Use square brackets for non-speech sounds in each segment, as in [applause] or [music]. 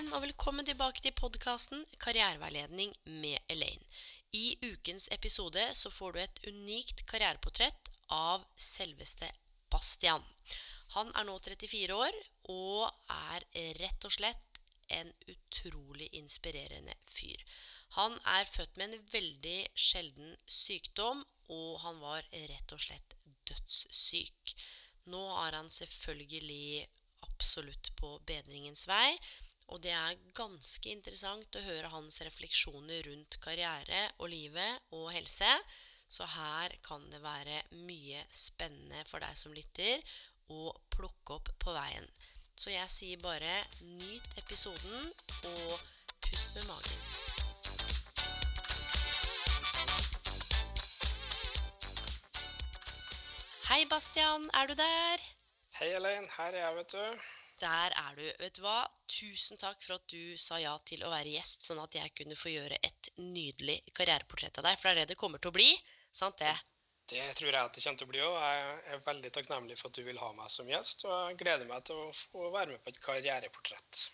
sammen, og velkommen tilbake til podkasten Karriereveiledning med Elaine. I ukens episode så får du et unikt karriereportrett av selveste Bastian. Han er nå 34 år og er rett og slett en utrolig inspirerende fyr. Han er født med en veldig sjelden sykdom, og han var rett og slett dødssyk. Nå er han selvfølgelig absolutt på bedringens vei. Og det er ganske interessant å høre hans refleksjoner rundt karriere og livet og helse. Så her kan det være mye spennende for deg som lytter å plukke opp på veien. Så jeg sier bare nyt episoden og pust med magen. Hei, Bastian. Er du der? Hei, Elaine. Her er jeg, vet du. Der er du. Vet du hva? Tusen takk for at du sa ja til å være gjest, sånn at jeg kunne få gjøre et nydelig karriereportrett av deg. For det er det det kommer til å bli. Sant det? Det tror jeg at det kommer til å bli òg. Jeg er veldig takknemlig for at du vil ha meg som gjest, og jeg gleder meg til å få være med på et karriereportrett.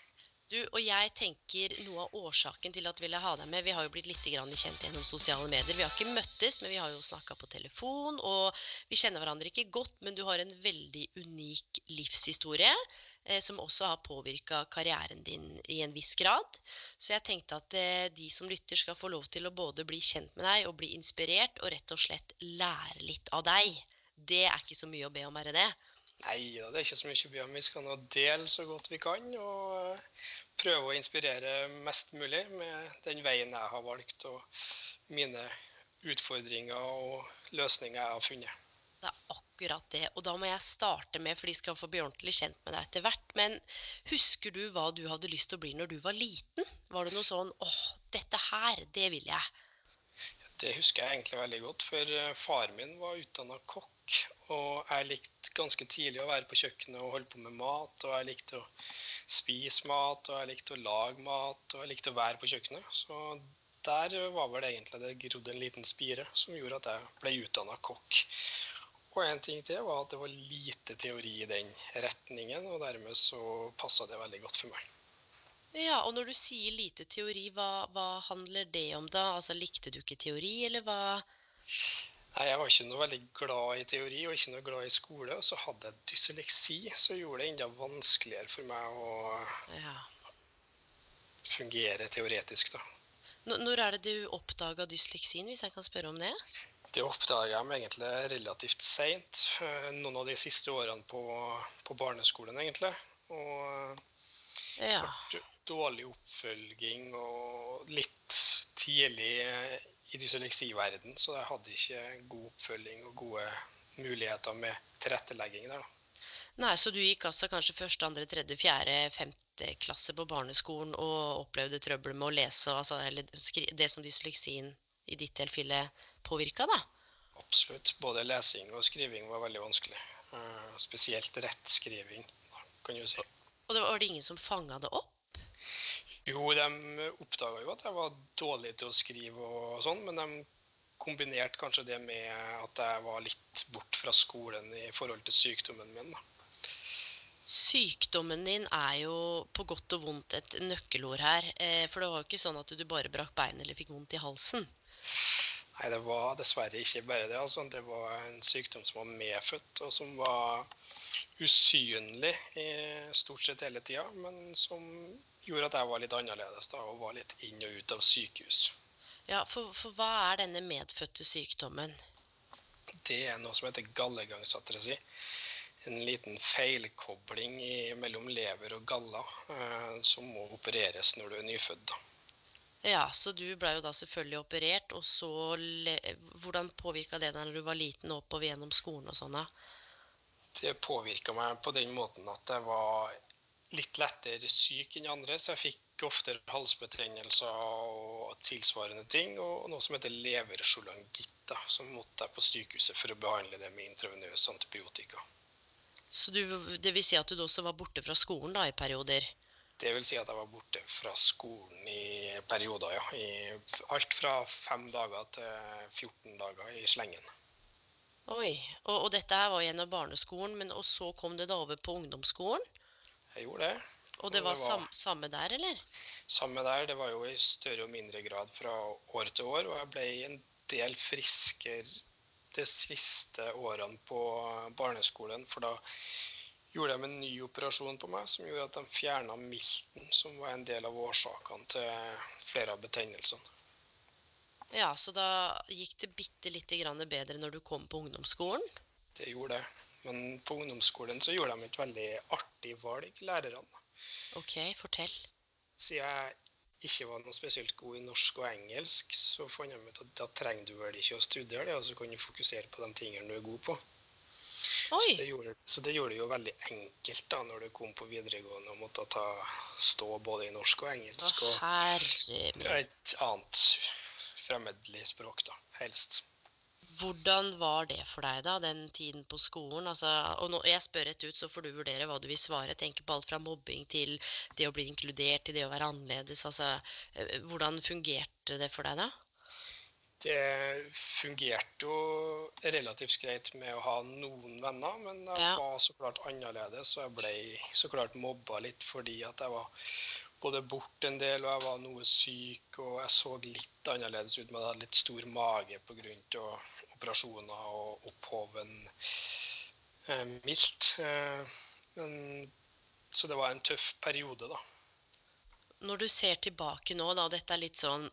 Du og jeg tenker noe av årsaken til at vi ville ha deg med Vi har jo blitt litt kjent gjennom sosiale medier. Vi har ikke møttes, men vi har jo snakka på telefon. Og vi kjenner hverandre ikke godt, men du har en veldig unik livshistorie. Eh, som også har påvirka karrieren din i en viss grad. Så jeg tenkte at eh, de som lytter, skal få lov til å både bli kjent med deg og bli inspirert, og rett og slett lære litt av deg. Det er ikke så mye å be om, er det det? Nei det er ikke så mye om. Vi skal nå dele så godt vi kan, og prøve å inspirere mest mulig med den veien jeg har valgt, og mine utfordringer og løsninger jeg har funnet. Det er akkurat det. Og da må jeg starte med, for de skal få bli ordentlig kjent med deg etter hvert. Men husker du hva du hadde lyst til å bli når du var liten? Var det noe sånn åh, dette her, det vil jeg. Det husker jeg egentlig veldig godt, for eh, far min var utdanna kokk. Og jeg likte ganske tidlig å være på kjøkkenet og holde på med mat. Og jeg likte å spise mat, og jeg likte å lage mat, og jeg likte å være på kjøkkenet. Så der var vel egentlig det grodd en liten spire som gjorde at jeg ble utdanna kokk. Og en ting til var at det var lite teori i den retningen, og dermed så passa det veldig godt for meg. Ja, og når du sier lite teori, hva, hva handler det om da? Altså, likte du ikke teori, eller hva? Jeg var ikke noe veldig glad i teori og ikke noe glad i skole. Og så hadde jeg dysleksi, som gjorde det enda vanskeligere for meg å Ja. fungere teoretisk. da. N- Når er det du oppdaga dysleksien, hvis jeg kan spørre om det? Det oppdaga jeg meg egentlig relativt seint. Noen av de siste årene på, på barneskolen, egentlig. Og Ja. dårlig oppfølging og litt tidlig i dysleksiverden, så jeg hadde ikke god oppfølging og gode muligheter med tilrettelegging der. da. Nei, så du gikk altså kanskje første, andre, tredje, fjerde, femte klasse på barneskolen og opplevde trøbbel med å lese, altså, eller det som dysleksien i ditt tilfelle påvirka, da? Absolutt. Både lesing og skriving var veldig vanskelig. Uh, Spesielt rettskriving, skriving, kan du si. Og det var det ingen som fanga det opp? Jo, de oppdaga jo at jeg var dårlig til å skrive og sånn, men de kombinerte kanskje det med at jeg var litt bort fra skolen i forhold til sykdommen min. da. Sykdommen din er jo på godt og vondt et nøkkelord her. Eh, for det var jo ikke sånn at du bare brakk beinet eller fikk vondt i halsen. Nei, det var dessverre ikke bare det. Altså. Det var en sykdom som var medfødt, og som var usynlig i stort sett hele tida, men som gjorde at jeg var litt annerledes da, og var litt inn og ut av sykehus. Ja, for, for hva er denne medfødte sykdommen? Det er noe som heter gallegangsatresi. En liten feilkobling i, mellom lever og galler eh, som må opereres når du er nyfødt. Ja, så du ble jo da selvfølgelig operert, og så Hvordan påvirka det deg når du var liten og oppover gjennom skolen og sånn? Det påvirka meg på den måten at jeg var litt lettere syk enn andre, så jeg fikk oftere halsbetennelser og tilsvarende ting, og noe som heter leversjolangitt, som måtte jeg på sykehuset for å behandle det med intravenøs antibiotika. Så du, det vil si at du også var borte fra skolen da i perioder? Det vil si at jeg var borte fra skolen i perioder, ja. I alt fra fem dager til 14 dager i slengen. Oi. Og, og dette her var gjennom barneskolen, men og så kom det da over på ungdomsskolen? Jeg gjorde det. Og det var, det var sam, samme der, eller? Samme der. Det var jo i større og mindre grad fra år til år. Og jeg ble en del friskere de siste årene på barneskolen. For da gjorde de en ny operasjon på meg som gjorde at de fjerna milten, som var en del av årsakene til flere av betennelsene. Ja, så da gikk det bitte lite grann bedre når du kom på ungdomsskolen? Det gjorde det. Men på ungdomsskolen så gjorde de et veldig artig valg, lærerne. Ok, fortell. Siden jeg ikke var noe spesielt god i norsk og engelsk, så fant jeg ut at da trenger du vel ikke å studere det, og så kan du fokusere på de tingene du er god på. Så det, gjorde, så det, gjorde, det jo veldig enkelt da når du kom på videregående og måtte ta, stå både i norsk og engelsk. Å, og et annet fremmedlig språk, da, helst. Hvordan var det for deg, da, den tiden på skolen? Altså, og når jeg spør rett ut, så får du vurdere hva du vil svare. Tenk på alt fra mobbing til det å bli inkludert, til det å være annerledes. Altså, eh, hvordan fungerte det for deg da? det fungerte jo relativt greit med å ha noen venner, men jeg ja. var så klart annerledes, og jeg ble så klart mobba litt fordi at jeg var både borte en del, og jeg var noe syk, og jeg så litt annerledes ut men jeg hadde litt stor mage pga. operasjoner og opphoven eh, mildt. Eh, men, så det var en tøff periode, da. Når du ser tilbake nå, da, dette er litt sånn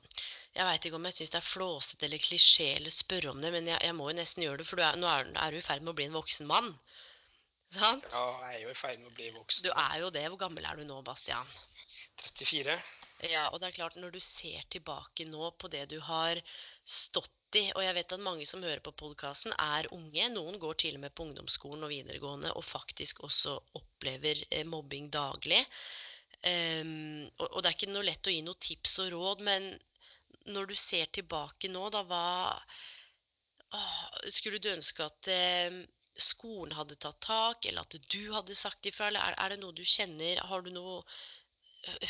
jeg veit ikke om jeg syns det er flåsete eller klisjé eller spørre om det, men jeg, jeg, må jo nesten gjøre det, for er, nå er, er, du i ferd med å bli en voksen mann. Sant? Ja, jeg er jo i ferd med å bli voksen. Du er jo det. Hvor gammel er du nå, Bastian? 34. Ja, og det er klart, når du ser tilbake nå på det du har stått i, og jeg vet at mange som hører på podkasten, er unge. Noen går til og med på ungdomsskolen og videregående og faktisk også opplever eh, mobbing daglig. Um, og, og, det er ikke noe lett å gi noe tips og råd, men når du ser tilbake nå, da hva Skulle du ønske at eh, skolen hadde tatt tak, eller at du hadde sagt ifra? Eller er, er, det noe du kjenner Har du noe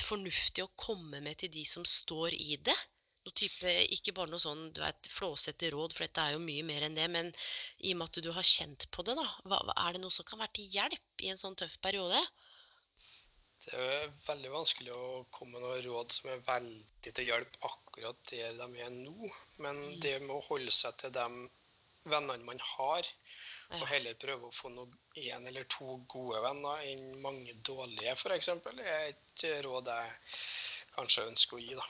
fornuftig å komme med til de som står i det? Type, ikke bare noe sånn du vet, flåsete råd, for dette er jo mye mer enn det. Men i og med at du har kjent på det, da, hva, er det noe som kan være til hjelp i en sånn tøff periode? Det er veldig vanskelig å komme med noen råd som er veldig til hjelp akkurat der de er nå. Men mm. det med å holde seg til de vennene man har, og heller prøve å få én eller to gode venner enn mange dårlige, f.eks., er et råd jeg kanskje ønsker å gi. da.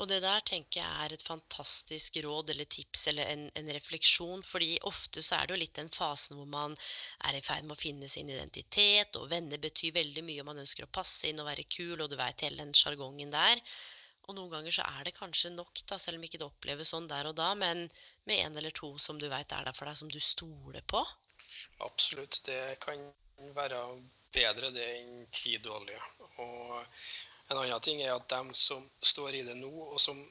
Og det der tenker jeg er et fantastisk råd eller tips eller en, en, refleksjon. fordi ofte så er det jo litt den fasen hvor man er i ferd med å finne sin identitet, og venner betyr veldig mye, og man ønsker å passe inn og være kul, og du veit hele den sjargongen der. Og noen ganger så er det kanskje nok, da, selv om ikke det oppleves sånn der og da, men med en eller to som du veit er der for deg, som du stoler på. Absolutt. Det kan være bedre det enn ti dårlige. Og en annen ting er at de som står i det nå, og som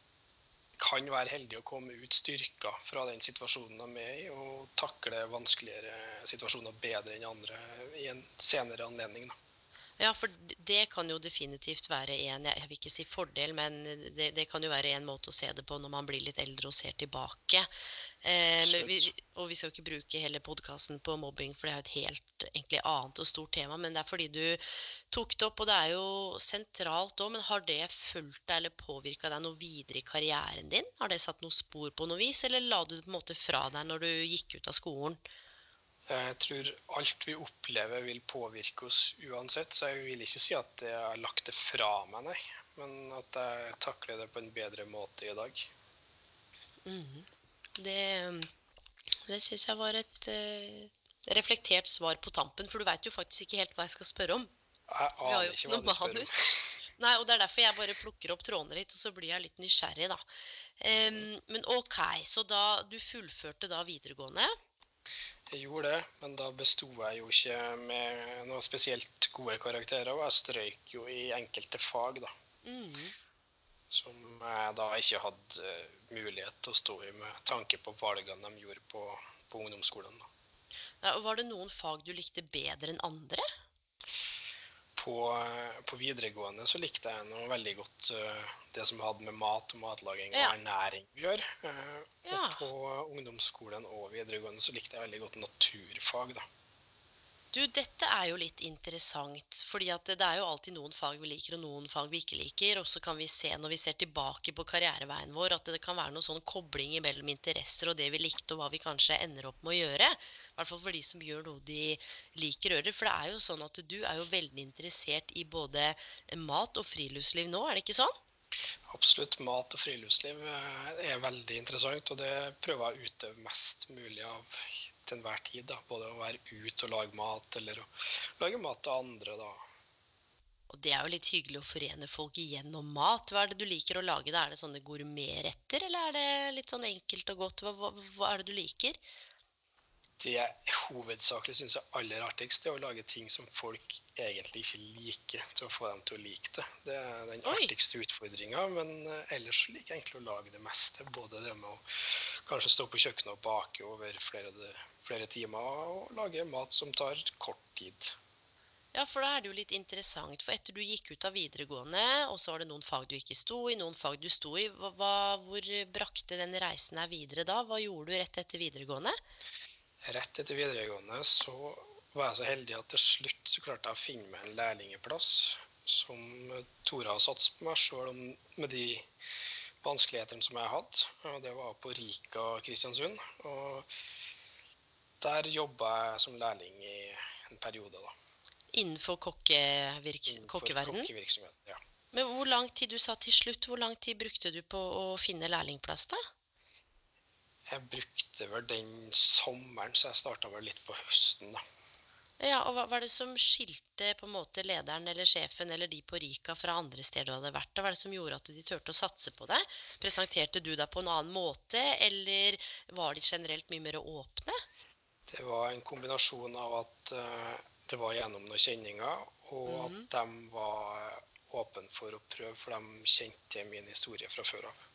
kan være heldige å komme ut styrka fra den situasjonen de er i, og takle vanskeligere situasjoner bedre enn andre i en senere anledning. Da. Ja, for det kan jo definitivt være en, jeg vil ikke si fordel, men det, det kan jo være en måte å se det på når man blir litt eldre og ser tilbake. Eh, men vi, og vi skal ikke bruke hele podkasten på mobbing, for det er jo et helt egentlig annet og stort tema. Men det er fordi du tok det opp, og det er jo sentralt òg. Men har det fulgt deg eller påvirka deg noe videre i karrieren din? Har det satt noe spor på noe vis, eller la du det på en måte fra deg når du gikk ut av skolen? Jeg tror alt vi opplever vil påvirke oss uansett, så jeg vil ikke si at jeg har lagt det fra meg, nei. Men at jeg takler det på en bedre måte i dag. Mm. Det, det syns jeg var et uh, reflektert svar på tampen, for du veit jo faktisk ikke helt hva jeg skal spørre om. Jeg aner ikke hva du spør om. Nei, og det er derfor jeg bare plukker opp trådene litt, og så blir jeg litt nysgjerrig, da. Um, men OK, så da du fullførte da videregående. Jeg gjorde det, men da besto jeg jo ikke med noe spesielt gode karakterer, og jeg strøyk jo i enkelte fag, da. Mm. Som jeg da ikke hadde eh, mulighet til å stå i med tanke på valgene de gjorde på, på ungdomsskolen. da. Ja, var det noen fag du likte bedre enn andre? På, eh, på videregående så likte jeg noe veldig godt eh, det som hadde med mat og matlaging og Ja. ernæring å gjøre. Eh, Ja. Og på ungdomsskolen og videregående så likte jeg veldig godt naturfag, da. Du, dette er jo litt interessant, fordi det er jo alltid noen fag vi liker og noen fag vi ikke liker. Og så kan vi se når vi ser tilbake på karriereveien vår at det kan være noen sånn kobling mellom interesser og det vi likte og hva vi kanskje ender opp med å gjøre. I hvert fall for de som gjør noe de liker å gjøre. For det er jo sånn at du er jo veldig interessert i både mat og friluftsliv nå, er det ikke sånn? Absolutt. Mat og friluftsliv eh, er veldig interessant, og det prøver jeg å utøve mest mulig av til enhver tid. da. Både å være ute og lage mat, eller å lage mat til andre, da. Og det er jo litt hyggelig å forene folk igjennom mat. Hva er det du liker å lage? da? Er det sånne gourmetretter, eller er det litt sånn enkelt og godt? Hva, hva, hva er det du liker? Det jeg hovedsakelig syns er aller artigst, er å lage ting som folk egentlig ikke liker, til å få dem til å like det. Det er den Oi. artigste utfordringa. Men eh, ellers liker jeg egentlig å lage det meste. Både det med å kanskje stå på kjøkkenet og bake over flere, flere timer, og lage mat som tar kort tid. Ja, for da er det jo litt interessant. For etter du gikk ut av videregående, og så var det noen fag du ikke sto i, noen fag du sto i, hva, hvor brakte den reisen deg videre da? Hva gjorde du rett etter videregående? Rett etter videregående så var jeg så heldig at til slutt så klarte jeg å finne meg en lærlingeplass som torde å satse på meg, sjøl med de vanskelighetene som jeg hadde. Og det var på Rika Kristiansund. Og der jobba jeg som lærling i en periode, da. Innenfor kokkevirks Innenfor kokkeverden? kokkevirksomhet. Ja. Men hvor lang tid du sa til slutt, hvor lang tid brukte du på å finne lærlingplass da? Jeg brukte vel den sommeren, så jeg starta vel litt på høsten, da. Ja, og hva var det som skilte på en måte lederen eller sjefen eller de på Rika fra andre steder du hadde vært? Hva var det som gjorde at de turte å satse på deg? Presenterte du deg på en annen måte, eller var de generelt mye mer åpne? Det var en kombinasjon av at eh, det var gjennom noen kjenninger, og Mhm. at de var åpne for å prøve, for de kjente min historie fra før av.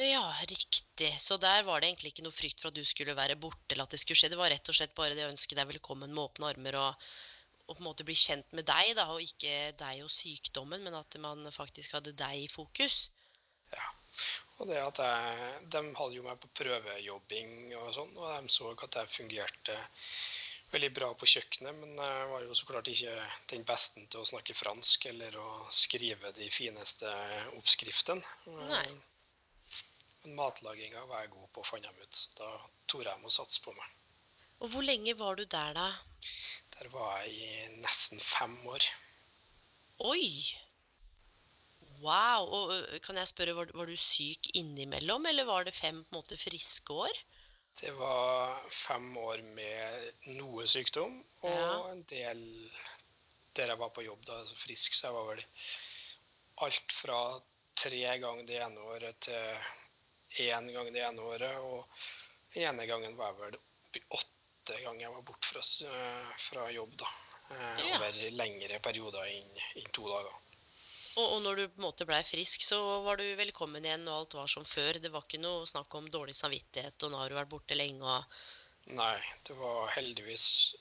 Ja, riktig. Så der var det egentlig ikke noe frykt for at du skulle være borte, eller at det skulle skje. Det var rett og slett bare det å ønske deg velkommen med åpne armer og, og på en måte bli kjent med deg, da, og ikke deg og sykdommen, men at man faktisk hadde deg i fokus. Ja. Og det at jeg, De hadde jo meg på prøvejobbing og sånn, og de så at jeg fungerte veldig bra på kjøkkenet, men jeg var jo så klart ikke den beste til å snakke fransk eller å skrive de fineste oppskriftene. Men matlaginga var jeg god på, fant dem ut. Så da torde jeg å satse på meg. Og hvor lenge var du der, da? Der var jeg i nesten fem år. Oi! Wow! Og kan jeg spørre, var, var du syk innimellom, eller var det fem på en måte friske år? Det var fem år med noe sykdom, og Ja. en del der jeg var på jobb, da, frisk, så jeg var vel alt fra tre ganger det ene året til én gang det ene året, og den ene gangen var jeg vel oppi åtte ganger jeg var borte fra, eh, fra jobb, da. eh, Ja. Over lengre perioder enn enn to dager. Og, og når du på en måte blei frisk, så var du velkommen igjen, og alt var som før. Det var ikke noe snakk om dårlig samvittighet, og nå har du vært borte lenge, og Nei, det var heldigvis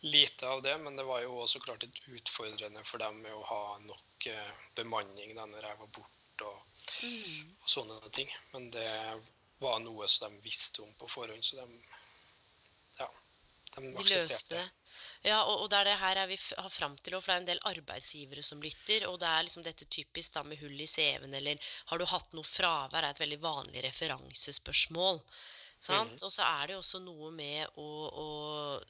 lite av det, men det var jo også klart litt utfordrende for dem med å ha nok eh, bemanning da når jeg var borte og, Mm. og sånne ting. Men det var noe som de visste om på forhånd, så de ja, de aksepterte det. Ja, og, og det er det her er vi har fram til for det er en del arbeidsgivere som lytter. Og det er liksom dette typisk da med hull i CV-en, eller har du hatt noe fravær, er et veldig vanlig referansespørsmål. Sant? Mhm. Og så er det jo også noe med å, å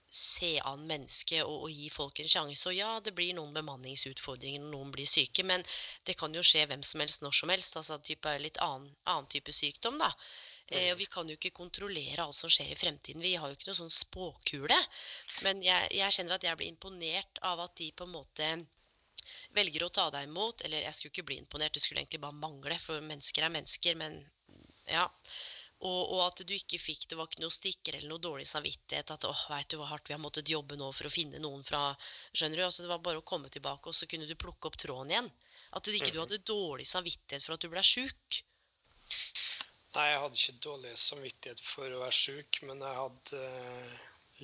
se an mennesket og, og gi folk en sjanse. Og ja, det blir noen bemanningsutfordringer når noen blir syke, men det kan jo skje hvem som helst når som helst. Altså type, litt annen, annen type sykdom, da. Eh, og vi kan jo ikke kontrollere alt som skjer i fremtiden. Vi har jo ikke noe sånn spåkule. Men jeg, jeg kjenner at jeg blir imponert av at de på en måte velger å ta deg imot. Eller jeg skulle ikke bli imponert, det skulle egentlig bare mangle, for mennesker er mennesker. Men ja. Og, og at du ikke fikk Det var ikke noe stikker eller noe dårlig samvittighet. At åh, veit du hvor hardt vi har måttet jobbe nå for å finne noen fra Skjønner du? Altså, det var bare å komme tilbake, og så kunne du plukke opp tråden igjen. At du ikke du Mhm. hadde dårlig samvittighet for at du ble sjuk. Nei, jeg hadde ikke dårlig samvittighet for å være syk, men jeg hadde eh,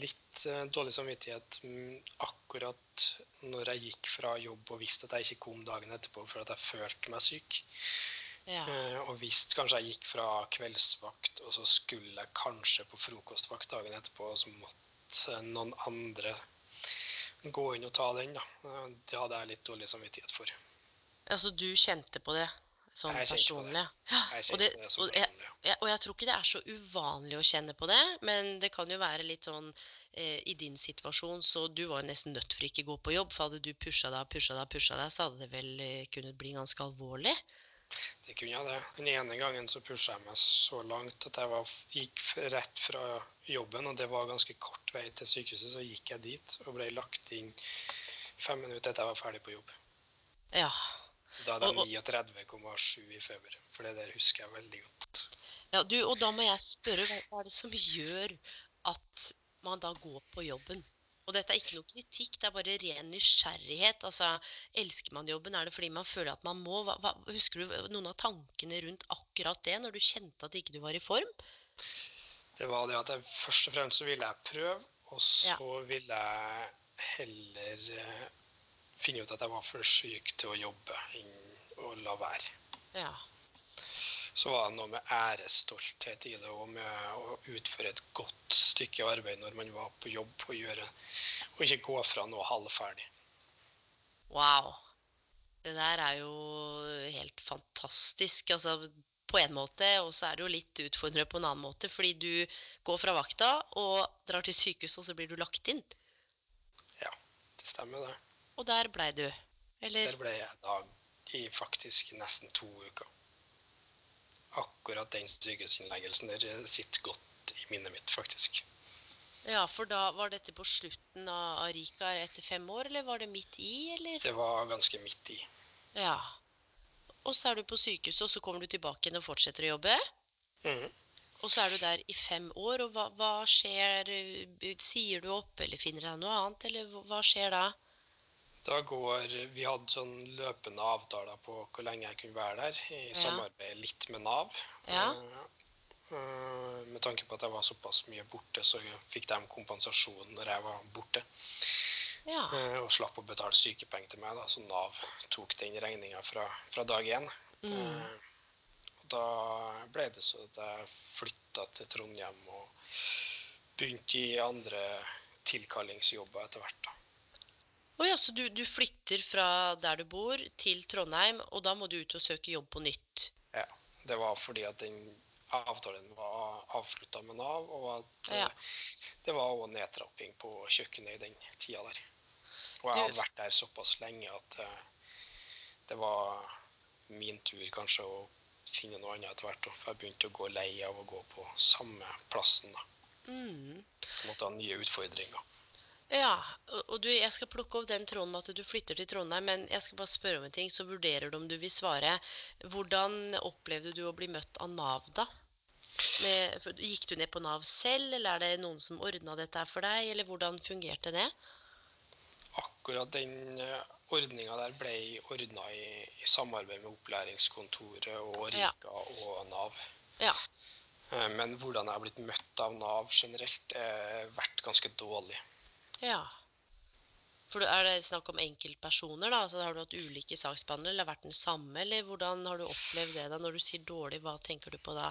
litt eh, dårlig samvittighet mm, akkurat når jeg gikk fra jobb og visste at jeg ikke kom dagen etterpå for at jeg følte meg syk. Ja. Eh, Og hvis kanskje jeg gikk fra kveldsvakt, og så skulle jeg kanskje på frokostvakt dagen etterpå, og så måtte noen andre gå inn og ta den, da. Eh, Det hadde jeg litt dårlig samvittighet for. Altså, du kjente på det sånn Jeg personlig? på det. Jeg Og kjente det, det som og, jeg, personlig. ja. ja, og jeg tror ikke det er så uvanlig å kjenne på det, men det kan jo være litt sånn eh, i din situasjon, så du var nesten nødt for ikke å gå på jobb, for hadde du pusha deg, pusha deg, pusha deg, så hadde det vel kunnet bli ganske alvorlig? Det kunne jeg det. Den ene gangen så pusha jeg meg så langt at jeg var, gikk rett fra jobben, og det var ganske kort vei til sykehuset. Så gikk jeg dit og ble lagt inn fem minutter etter jeg var ferdig på jobb. Ja. Da og- jeg 39,7 i feber. For det der husker jeg veldig godt. ja du, og da må jeg spørre, hva er det som gjør at man da går på jobben? Og dette er ikke noe kritikk, det er bare ren nysgjerrighet. Altså, elsker man jobben? Er det fordi man føler at man må? Hva, hva, husker du noen av tankene rundt akkurat det, når du kjente at ikke du var i form? Det var det at jeg først og fremst så ville jeg prøve, og Ja. så ville jeg heller eh, finne ut at jeg var for syk til å jobbe, enn å la være. Ja. Så var det noe med ærestolthet i det, og med å utføre et godt stykke arbeid når man var på jobb, og, gjøre, og ikke gå fra noe halvferdig. Wow. Det der er jo helt fantastisk. Altså, på en måte, og så er det jo litt utfordrende på en annen måte, fordi du går fra vakta og drar til sykehuset, og så blir du lagt inn. Ja, Det stemmer, det. Og der blei du. Eller Der ble jeg da i faktisk nesten to uker. Akkurat den sykehusinnleggelsen der eh, sitter godt i minnet mitt, faktisk. Ja, for da var dette på slutten av Rika etter fem år, eller var det midt i, eller? Det var ganske midt i. Ja. Og så er du på sykehuset, og så kommer du tilbake igjen og fortsetter å jobbe. Mm. Og så er du der i fem år, og hva, hva skjer? eh, Sier du opp, eller finner deg noe annet, eller hva skjer da? Da går Vi hadde sånn løpende avtaler på hvor lenge jeg kunne være der, i Ja. samarbeid litt med Nav. Ja. Eh, eh, Med tanke på at jeg var såpass mye borte, så fikk de kompensasjon når jeg var borte. Ja. eh, Og slapp å betale sykepenger til meg, da, så Nav tok den regninga fra, fra dag én. Mm. Og da ble det så at jeg flytta til Trondheim og begynte i andre tilkallingsjobber etter hvert. da. Å ja, så du, du flytter fra der du bor til Trondheim, og da må du ut og søke jobb på nytt? Ja. Det var fordi at den avtalen var avslutta med Nav, og at Ja. eh, det var òg nedtrapping på kjøkkenet i den tida der. Og jeg hadde vært der såpass lenge at eh, det var min tur kanskje å finne noe annet etter hvert. For jeg begynte å gå lei av å gå på samme plassen. da. Mm. Måtte ha nye utfordringer. Ja, og, du, jeg skal plukke opp den tråden med at du flytter til Trondheim, men jeg skal bare spørre om en ting, så vurderer du om du vil svare. Hvordan opplevde du å bli møtt av Nav, da? Med, for, gikk du ned på Nav selv, eller er det noen som ordna dette for deg, eller hvordan fungerte det? Akkurat den ordninga der ble ordna i, i samarbeid med opplæringskontoret og Ja. Rika og Nav. Ja. Eh, Men hvordan jeg har blitt møtt av Nav generelt, har vært ganske dårlig. Ja. For er det snakk om enkeltpersoner, da? Altså, har du hatt ulike saksbehandlere, eller vært den samme? Eller hvordan har du opplevd det da? Når du sier dårlig, hva tenker du på da?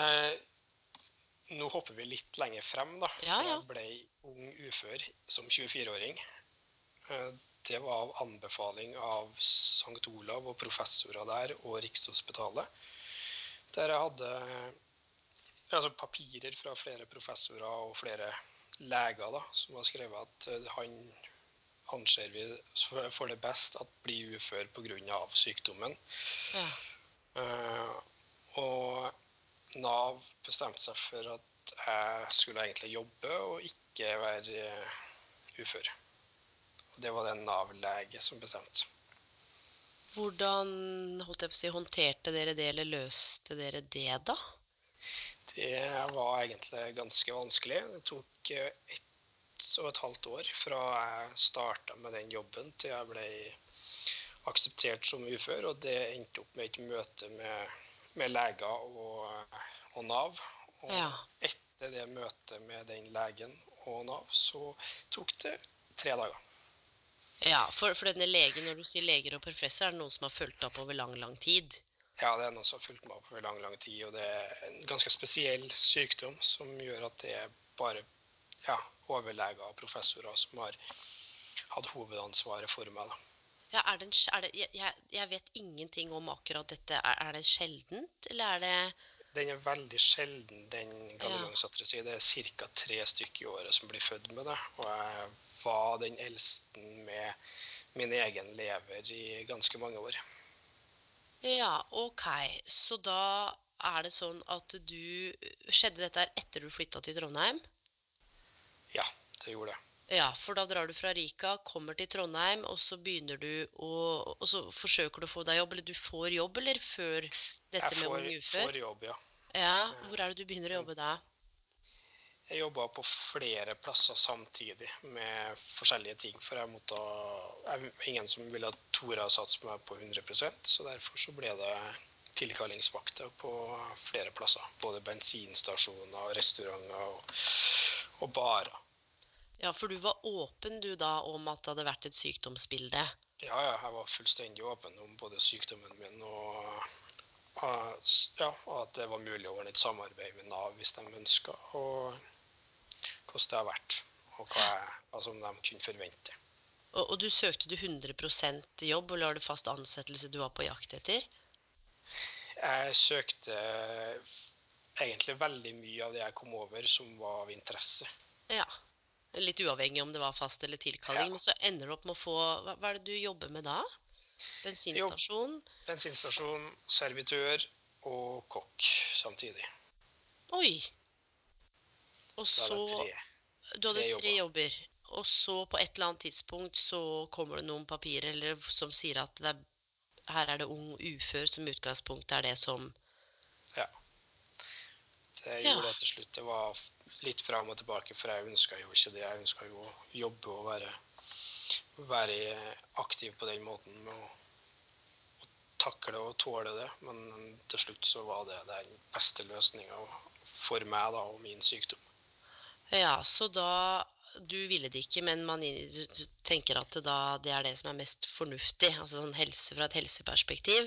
Eh, nå hopper vi litt lenger frem, da. Ja, ja. Jeg ble ung ufør som 24-åring. Eh, det var av anbefaling av St. Olav og professorer der og Rikshospitalet. Der jeg hadde altså papirer fra flere professorer og flere leger da, som har skrevet at eh, han anser vi for det best at blir ufør pga. sykdommen. Ja. Uh, og Nav bestemte seg for at jeg skulle egentlig jobbe og ikke være eh, ufør. Og det var det en Nav-lege som bestemte. Hvordan si, håndterte dere det, eller løste dere det, da? Det var egentlig ganske vanskelig. Det tok eh, ett og et halvt år fra jeg starta med den jobben til jeg ble akseptert som ufør. Og det endte opp med et møte med, med leger og, og Nav. Og Ja. etter det møtet med den legen og Nav, så tok det tre dager. Ja, for, for denne legen, når du sier leger og professor, er det noen som har fulgt opp over lang, lang tid? Ja, det er noe som har fulgt meg opp over lang, lang tid, og det er en ganske spesiell sykdom som gjør at det er bare ja, overleger og professorer som har hatt hovedansvaret for meg. da. Ja, er det en, er det, jeg- jeg, vet ingenting om akkurat dette. Er, er det sjeldent, eller er det Den er veldig sjelden, den Ja. gangegangsatreси. Det er ca. tre stykker i året som blir født med det. Og jeg var den eldste med min egen lever i ganske mange år. Ja, OK. Så da er det sånn at du Skjedde dette her etter du flytta til Trondheim? Ja, det gjorde det. Ja, for da drar du fra Rika, kommer til Trondheim, og så begynner du å Og så forsøker du å få deg jobb, eller du får jobb, eller før dette Jeg med får, Ung ufør? får jobb, ja. Ja, hvor er det du begynner å jobbe da? Jeg jobba på flere plasser samtidig med forskjellige ting. For jeg måtte jeg ingen som ville tore å satse meg på 100% så derfor så ble det tilkallingsvakter på flere plasser. Både bensinstasjoner, restauranter og, og barer. Ja, for du var åpen du da om at det hadde vært et sykdomsbilde. Ja, ja, jeg var fullstendig åpen om både sykdommen min og ja, at det var mulig å ordne et samarbeid med Nav hvis de ønska, og hvordan det har vært. Og hva, jeg, altså de kunne forvente. Og, og du søkte du 100 jobb, eller var det fast ansettelse du var på jakt etter? Jeg søkte egentlig veldig mye av det jeg kom over som var av interesse. Ja. Litt uavhengig om det var fast eller tilkalling. Ja. Men så ender du opp med å få Hva, hva er det du jobber med da? Bensinstasjon? Bensinstasjon, servitør og kokk samtidig. Oi! Og så. Du hadde tre tre jobber. Og så på et eller annet tidspunkt så kommer det noen papirer eller, som sier at det er, her er det ung ufør som utgangspunkt er det som Ja. Det Ja. gjorde det til slutt. Det var litt fram og tilbake, for jeg ønska jo ikke det. Jeg ønska jo å jobbe og være, være aktiv på den måten med å, å takle og tåle det. Men til slutt så var det den beste løsninga for meg da, og min sykdom. Ja, så da Du ville det ikke, men man du- tenker at det da det er det som er mest fornuftig, altså sånn helse fra et helseperspektiv.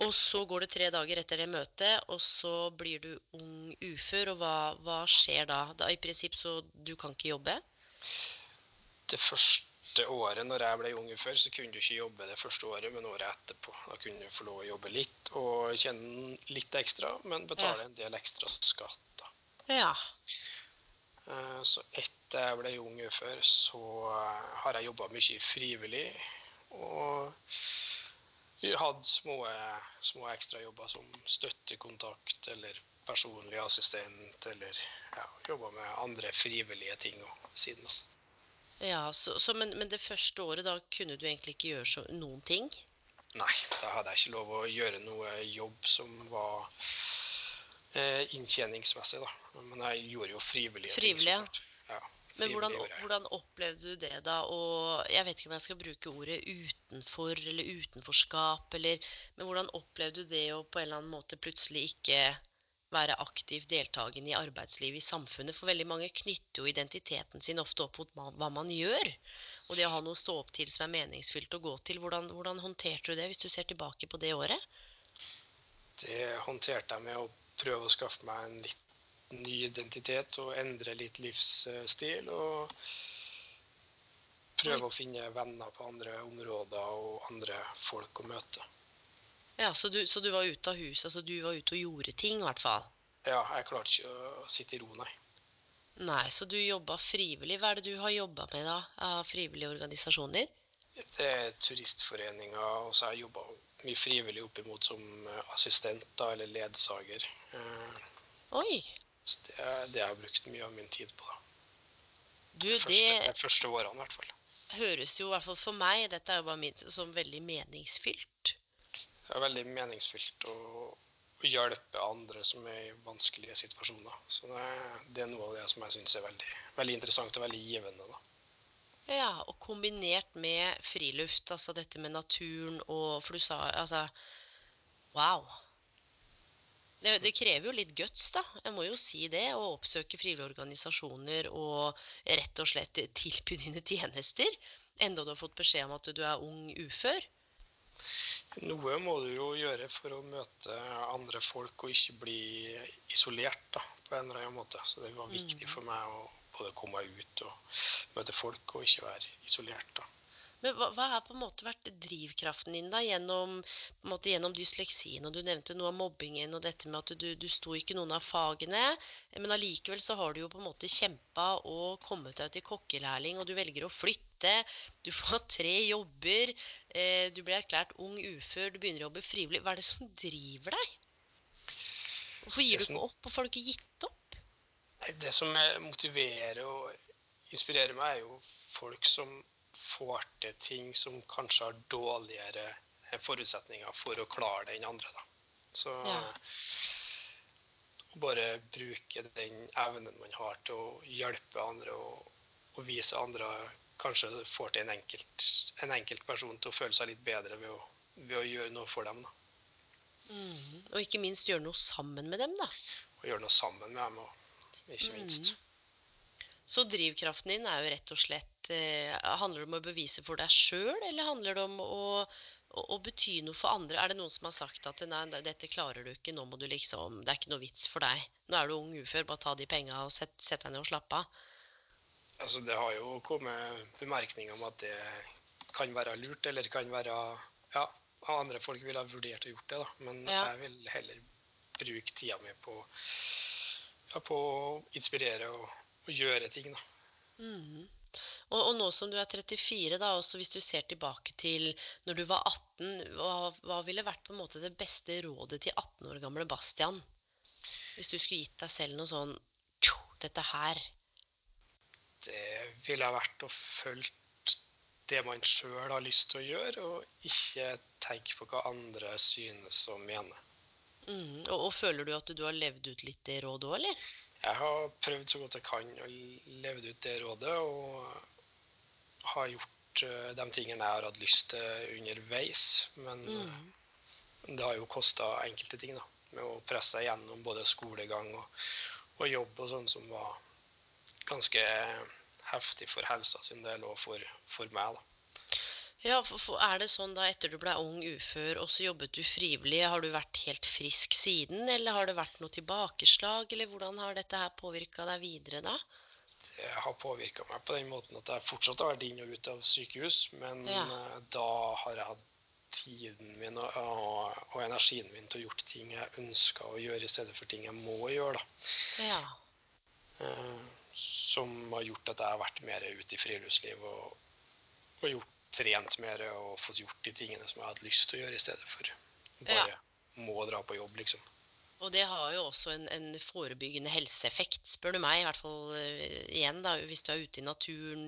Og så går det tre dager etter det møtet, og så blir du ung ufør. Og hva, hva skjer da? da? I prinsipp så du kan ikke jobbe? Det første året når jeg ble ung ufør, så kunne du ikke jobbe det første året, men året etterpå. Da kunne du få lov å jobbe litt og tjene litt ekstra, men betale Ja. en del ekstra skatt. da. Ja. Eh, Så etter jeg ble ung ufør, så eh, har jeg jobba mye frivillig. Og jeg hadde små, små ekstrajobber som støttekontakt eller personlig assistent, eller ja, jobba med andre frivillige ting siden av. Ja, så, så, men, men det første året, da kunne du egentlig ikke gjøre så, noen ting? Nei, da hadde jeg ikke lov å gjøre noe jobb som var eh, inntjeningsmessig, da. Men jeg gjorde jo frivillige frivillige. ting. ja. Men hvordan, hvordan opplevde du det da? Og jeg vet ikke om jeg skal bruke ordet utenfor eller utenforskap, eller Men hvordan opplevde du det å på en eller annen måte plutselig ikke være aktiv deltakende i arbeidslivet i samfunnet. For veldig mange knytter jo identiteten sin ofte opp mot hva man gjør. Og det å ha noe å stå opp til som er meningsfylt å gå til. Hvordan, hvordan håndterte du det, hvis du ser tilbake på det året? Det håndterte jeg med å prøve å skaffe meg en litt ny identitet og endre litt livsstil. Og prøve å finne venner på andre områder og andre folk å møte. Ja, så du, så du var ute av huset, altså du var ute og gjorde ting i hvert fall? Ja, jeg klarte ikke å sitte i ro, nei. Nei, så du jobba frivillig. Hva er det du har jobba med da, av frivillige organisasjoner? Det er turistforeninger, og så har jeg jobba mye frivillig oppimot som assistent da, eller ledsager. Eh, Oi! Så det det jeg har brukt mye av min tid på. da. Du, Første, det de første årene, i hvert fall. høres jo i hvert fall for meg, dette er jo bare min, som veldig meningsfylt. Det er veldig meningsfylt å å hjelpe andre som er i vanskelige situasjoner. Så det, det er noe av det som jeg syns er veldig, veldig interessant og veldig givende. da. Ja, og kombinert med friluft, altså dette med naturen og For du sa altså Wow. Det, det krever jo litt guts, da. Jeg må jo si det. Å oppsøke frivillige organisasjoner og rett og slett tilby dine tjenester. Enda du har fått beskjed om at du er ung ufør. Noe må du jo gjøre for å møte andre folk og ikke bli isolert da, på en eller annen måte. Så det var viktig for meg å både komme ut og møte folk og ikke være isolert. da. Men hva, hva har på en måte vært drivkraften din da gjennom, på en måte gjennom dysleksien? Og du nevnte noe av mobbingen og dette med at du, du sto ikke noen av fagene. Men allikevel så har du jo på en måte kjempa og kommet deg til kokkelærling, og du velger å flytte. Du får [laughs] tre jobber. Eh, du blir erklært ung ufør. Du begynner å jobbe frivillig. Hva er det som driver deg? Hvorfor gir du ikke opp? Hvorfor har du ikke gitt opp? Det som er- motiverer og inspirerer meg, er jo folk som får til ting som kanskje har dårligere forutsetninger for å klare det enn andre. Da. Så Ja. bare bruke den evnen man har til å hjelpe andre og, og vise andre Kanskje får til en enkelt, en enkelt person til å føle seg litt bedre ved å, ved å gjøre noe for dem. Da. Mm. Og ikke minst gjøre noe sammen med dem, da. Og gjøre noe sammen med dem, og, ikke minst. Mm. Så drivkraften din er jo rett og slett eh, Handler det om å bevise for deg sjøl, eller handler det om å, å, å bety noe for andre? Er det noen som har sagt at nei, dette klarer du ikke, nå må du liksom Det er ikke noe vits for deg. Nå er du ung ufør, bare ta de penga og sett, sett deg ned og slapp av. Altså, det har jo kommet bemerkninger om at det kan være lurt, eller kan være Ja, andre folk ville ha vurdert å gjort det, da. Men Ja. jeg vil heller bruke tida mi på, ja, på å inspirere og, og gjøre ting, da. Mm. Og, og nå som du er 34, da, også hvis du ser tilbake til når du var 18, hva, hva ville vært på en måte det beste rådet til 18 år gamle Bastian? Hvis du skulle gitt deg selv noe sånn «Tjo, Dette her. Det ville ha vært å følge det man sjøl har lyst til å gjøre, og ikke tenke på hva andre synes og mener. Mhm. Og, og føler du at du har levd ut litt det rådet òg, eller? Jeg har prøvd så godt jeg kan å leve ut det rådet, og har gjort uh, de tingene jeg har hatt lyst til underveis. Men mm. Det har jo kosta enkelte ting, da. Med å presse seg gjennom både skolegang og, og jobb og sånn som var ganske heftig for helsa sin del og for, for meg, da. Ja, for, for er det sånn da etter du ble ung ufør, og så jobbet du frivillig, har du vært helt frisk siden, eller har det vært noe tilbakeslag, eller hvordan har dette her påvirka deg videre da? Det har påvirka meg på den måten at jeg fortsatt har vært inn og ut av sykehus, men Ja. eh, da har jeg hatt tiden min og, og, og energien min til å gjøre ting jeg ønsker å gjøre, i stedet for ting jeg må gjøre. da. Ja. Eh, som har gjort at jeg har vært mer ute i friluftsliv og, og gjort, trent mer og fått gjort de tingene som jeg hadde lyst til å gjøre, i stedet for bare må dra på jobb, liksom. Og det har jo også en, en forebyggende helseeffekt, spør du meg. I hvert fall uh, igjen, da, hvis du er ute i naturen.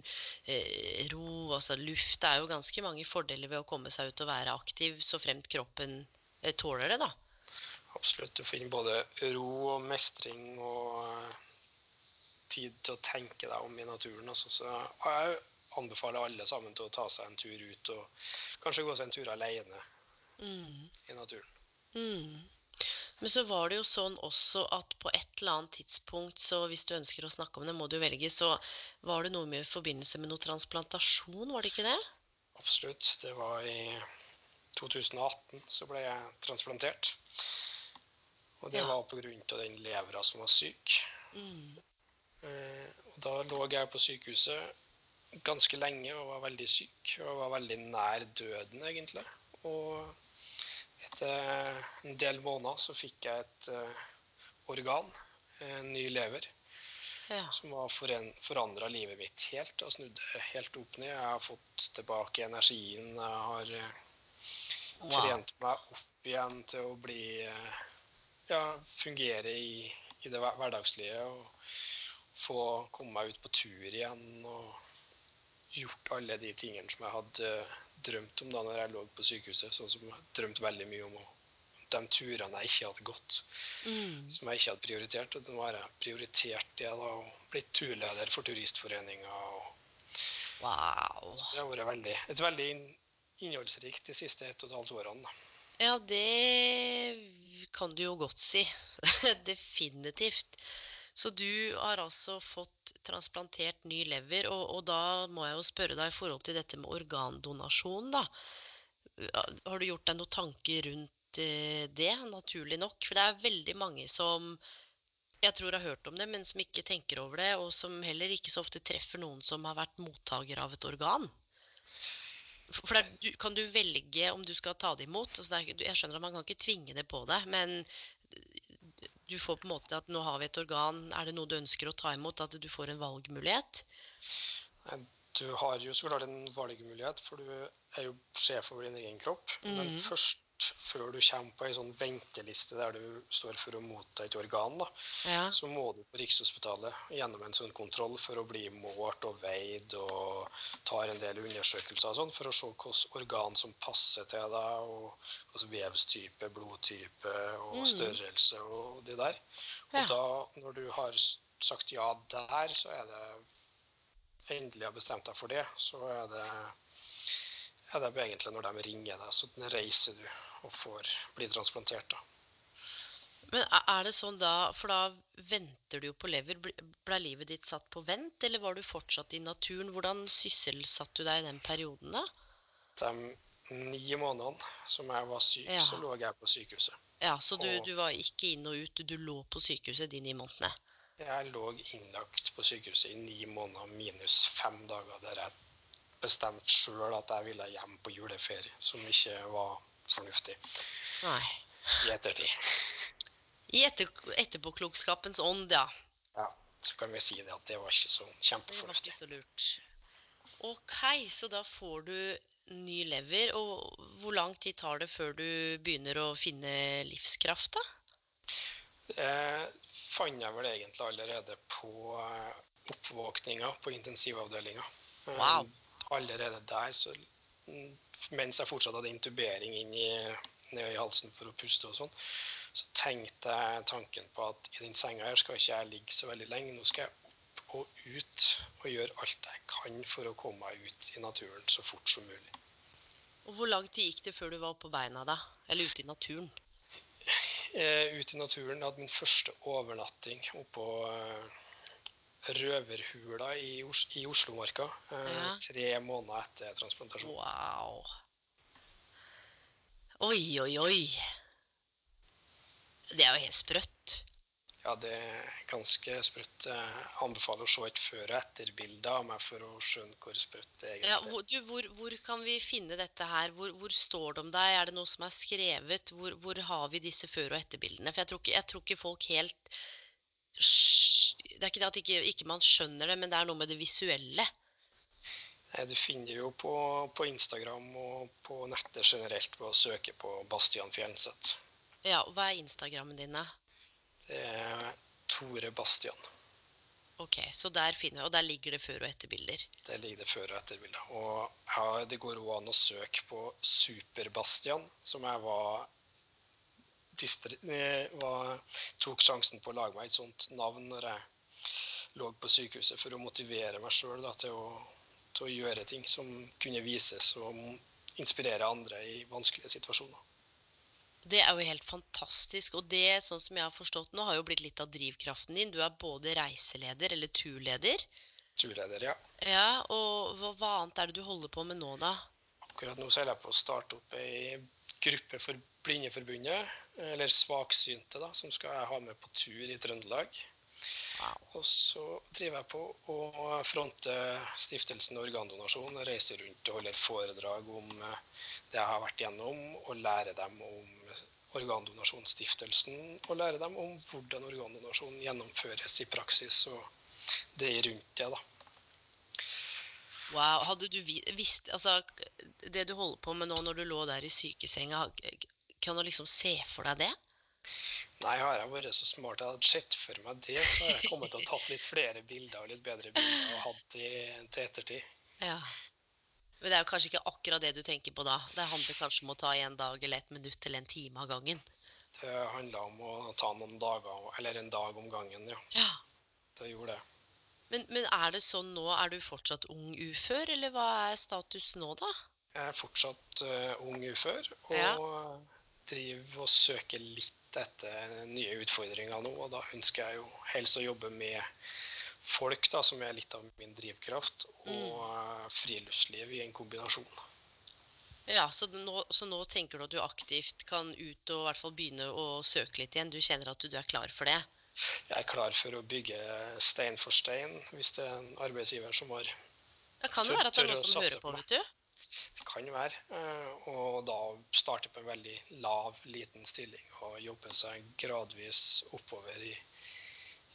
uh, ro, altså luft. Det er jo ganske mange fordeler ved å komme seg ut og være aktiv, så fremt kroppen uh, tåler det, da. Absolutt. Du finner både ro og mestring og tid til å tenke deg om i naturen. Altså. Så jeg anbefaler alle sammen til å ta seg en tur ut, og kanskje gå seg en tur alene Mm. i naturen. Mm. Men så var det jo sånn også at på et eller annet tidspunkt, så hvis du ønsker å snakke om det, må du velge, så var det noe med i forbindelse med noe transplantasjon, var det ikke det? Absolutt. Det var i 2018 så ble jeg transplantert. Og det Ja. var av den levra som var syk. Mm. Eh, Og da lå jeg på sykehuset ganske lenge og var veldig syk. Og var veldig nær døden, egentlig. Og etter en del måneder så fikk jeg et uh, organ, en ny lever, Ja. som har forandra livet mitt helt og snudd det helt opp ned. Jeg har fått tilbake energien. Jeg har uh, Wow. trent meg opp igjen til å bli uh, Ja, fungere i, i det hverdagslige. Og få komme meg ut på tur igjen. Og gjort alle de tingene som jeg hadde eh, drømt om da når jeg lå på sykehuset. Sånn som jeg drømte veldig mye om. De turene jeg ikke hadde gått, Mm. som jeg ikke hadde prioritert. Og nå har jeg prioritert det da, og blitt turleder for Turistforeninga. Wow. så det har vært veldig, et veldig innholdsrikt de siste ett og et halvt årene. da. Ja, det kan du jo godt si. [laughs] Definitivt. Så du har altså fått transplantert ny lever, og, og da må jeg jo spørre deg i forhold til dette med organdonasjon, da. Har du gjort deg noen tanker rundt eh, det, naturlig nok? For det er veldig mange som jeg tror har hørt om det, men som ikke tenker over det, og som heller ikke så ofte treffer noen som har vært mottaker av et organ. For der, er, du, kan du velge om du skal ta det imot? Altså er, jeg skjønner at man kan ikke tvinge det på deg, men du får på en måte at nå har vi et organ, er det noe du ønsker å ta imot? At du får en valgmulighet? Du har jo så klart en valgmulighet, for du er jo sjef over din egen kropp. Men Mhm. Først, før du kommer på ei sånn venteliste der du står for å motta et organ, da, Ja. så må du på Rikshospitalet gjennom en sånn kontroll for å bli målt og veid og tar en del undersøkelser og sånn for å se hvilket organ som passer til deg, og altså vevstype, blodtype og mm. størrelse og det der. Og Ja. da, når du har sagt ja der, så er det endelig har bestemt deg for det, så er det, er det egentlig når de ringer deg, så reiser du og får bli transplantert. da. Men er det sånn da, for da venter du jo på lever, ble livet ditt satt på vent, eller var du fortsatt i naturen? Hvordan sysselsatte du deg i den perioden da? De ni månedene som jeg var syk, Ja. så lå jeg på sykehuset. Ja, så du, Og- du var ikke inn og ut, du lå på sykehuset de ni månedene? Jeg lå innlagt på sykehuset i ni måneder minus fem dager der jeg bestemte sjøl at jeg ville hjem på juleferie, som ikke var fornuftig Nei. i ettertid. I etter, etterpåklokskapens ånd, ja. Ja, så kan vi si det at det var ikke så Det var ikke kjempefornuftig. så lurt. Ok, så da får du ny lever. Og hvor lang tid tar det før du begynner å finne livskraft, da? Eh, fant jeg vel egentlig allerede på eh, oppvåkninga på intensivavdelinga. Eh, Wow. Allerede der, så mm, mens jeg fortsatt hadde intubering inn i, i halsen for å puste og sånn, så tenkte jeg tanken på at i den senga her skal ikke jeg ligge så veldig lenge. Nå skal jeg opp og ut og gjøre alt jeg kan for å komme meg ut i naturen så fort som mulig. Og hvor lang tid gikk det før du var på beina, da? Eller ute i naturen? eh, ut i naturen. Jeg hadde min første overnatting oppå eh, Røverhula i, Os i Oslomarka. Eh, Ja. Tre måneder etter transplantasjon. Wow. Oi, oi, oi. Det er jo helt sprøtt. Ja, det er ganske sprøtt. Jeg anbefaler å se et før- og etterbilde av meg for å skjønne hvor sprøtt det egentlig Ja, er. hvor, du, hvor, hvor kan vi finne dette her? Hvor, hvor står det om deg? Er det noe som er skrevet? Hvor, har vi disse før- og etterbildene? For jeg tror ikke, jeg tror ikke folk helt Det er ikke det at ikke, ikke man skjønner det, men det er noe med det visuelle. Nei, Du finner jo på, på Instagram og på nettet generelt ved å søke på Bastian Fjellseth. Ja, og Hva er Instagrammen din, da? Det er Tore Bastian. Ok, så der finner Og der ligger det før- og etterbilder. Det ligger det før- og etterbilder. Og ja, det går òg an å søke på Super-Bastian, som jeg var, distri var Tok sjansen på å lage meg et sånt navn når jeg lå på sykehuset, for å motivere meg sjøl til, til å gjøre ting som kunne vises og inspirere andre i vanskelige situasjoner. Det er jo helt fantastisk. Og det, sånn som jeg har forstått nå, har jo blitt litt av drivkraften din. Du er både reiseleder eller turleder. Turleder, ja. Ja, og hva, hva annet er det du holder på med nå, da? Akkurat nå holder jeg på å starte opp ei gruppe for Blindeforbundet, eller svaksynte, da, som skal jeg ha med på tur i Trøndelag. Og så driver jeg på å fronte stiftelsen Organdonasjon. Reiser rundt og holder foredrag om eh, det jeg har vært gjennom, og lærer dem om Organdonasjonsstiftelsen. Og lærer dem om hvordan organdonasjon gjennomføres i praksis, og det rundt det, da. Wow. Hadde du visst Altså, det du holder på med nå når du lå der i sykesenga, kan du liksom se for deg det? Nei, har jeg vært så smart jeg hadde sett for meg det, så har jeg kommet til å tatt litt flere bilder og litt bedre bilder og hatt de til ettertid. Ja. Men det er jo kanskje ikke akkurat det du tenker på da. Det handler kanskje om å ta en dag eller et minutt eller en time av gangen. Det handla om å ta noen dager, eller en dag om gangen, ja. Ja. Det gjorde det. Men, men er det sånn nå, er du fortsatt ung ufør, eller hva er status nå, da? Jeg er fortsatt uh, ung ufør og Ja. driver og søker litt etter nye utfordringer nå. Og da ønsker jeg jo helst å jobbe med folk, da, som er litt av min drivkraft, og mm. friluftsliv i en kombinasjon. Ja, så nå, så nå tenker du at du aktivt kan ut og i hvert fall begynne å søke litt igjen? Du kjenner at du er klar for det? Jeg er klar for å bygge stein for stein, hvis det er en arbeidsgiver som har Det kan jo være at det er noen som hører på, vet du. Det kan være. eh, Og da starte på en veldig lav, liten stilling og jobbe seg gradvis oppover i,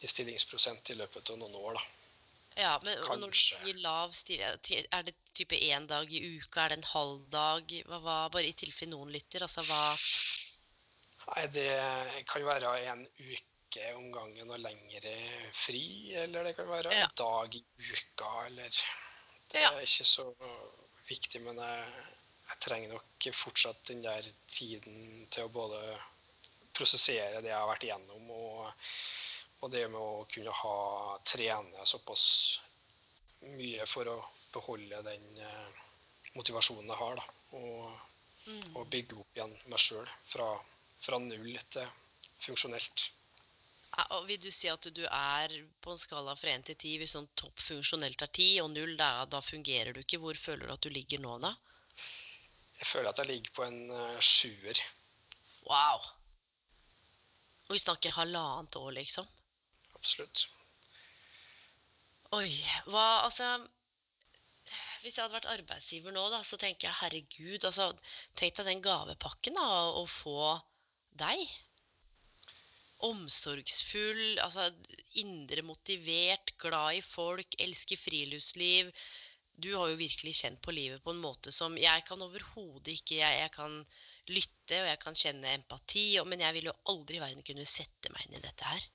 i stillingsprosent i løpet av noen år, da. Ja, men Kanskje. når du sier lav stilling, er det type én dag i uka? Er det en halv dag? Hva, hva, bare i tilfelle noen lytter, altså hva Nei, det kan være en uke om gangen og lengre fri, eller det kan være Ja. en dag i uka, eller Det Ja. er ikke så viktig, men jeg, jeg trenger nok fortsatt den der tiden til å både prosessere det jeg har vært igjennom, og, og det med å kunne ha trene såpass mye for å beholde den eh, motivasjonen jeg har, da. Og, mm. og bygge opp igjen meg sjøl fra, fra null til funksjonelt. Og Vil du si at du er på en skala fra 1 til 10, hvis sånn topp funksjonelt er 10 og 0, da, da fungerer du ikke? Hvor føler du at du ligger nå, da? Jeg føler at jeg ligger på en uh, sjuer. Wow! Og vi snakker halvannet år, liksom. Absolutt. Oi, hva altså Hvis jeg hadde vært arbeidsgiver nå, da, så tenker jeg herregud, altså Tenk deg den gavepakken, da, å få deg. Omsorgsfull, altså indre motivert, glad i folk, elsker friluftsliv. Du har jo virkelig kjent på livet på en måte som jeg kan overhodet ikke jeg, jeg kan lytte, og jeg kan kjenne empati, og, men jeg vil jo aldri i verden kunne sette meg inn i dette her.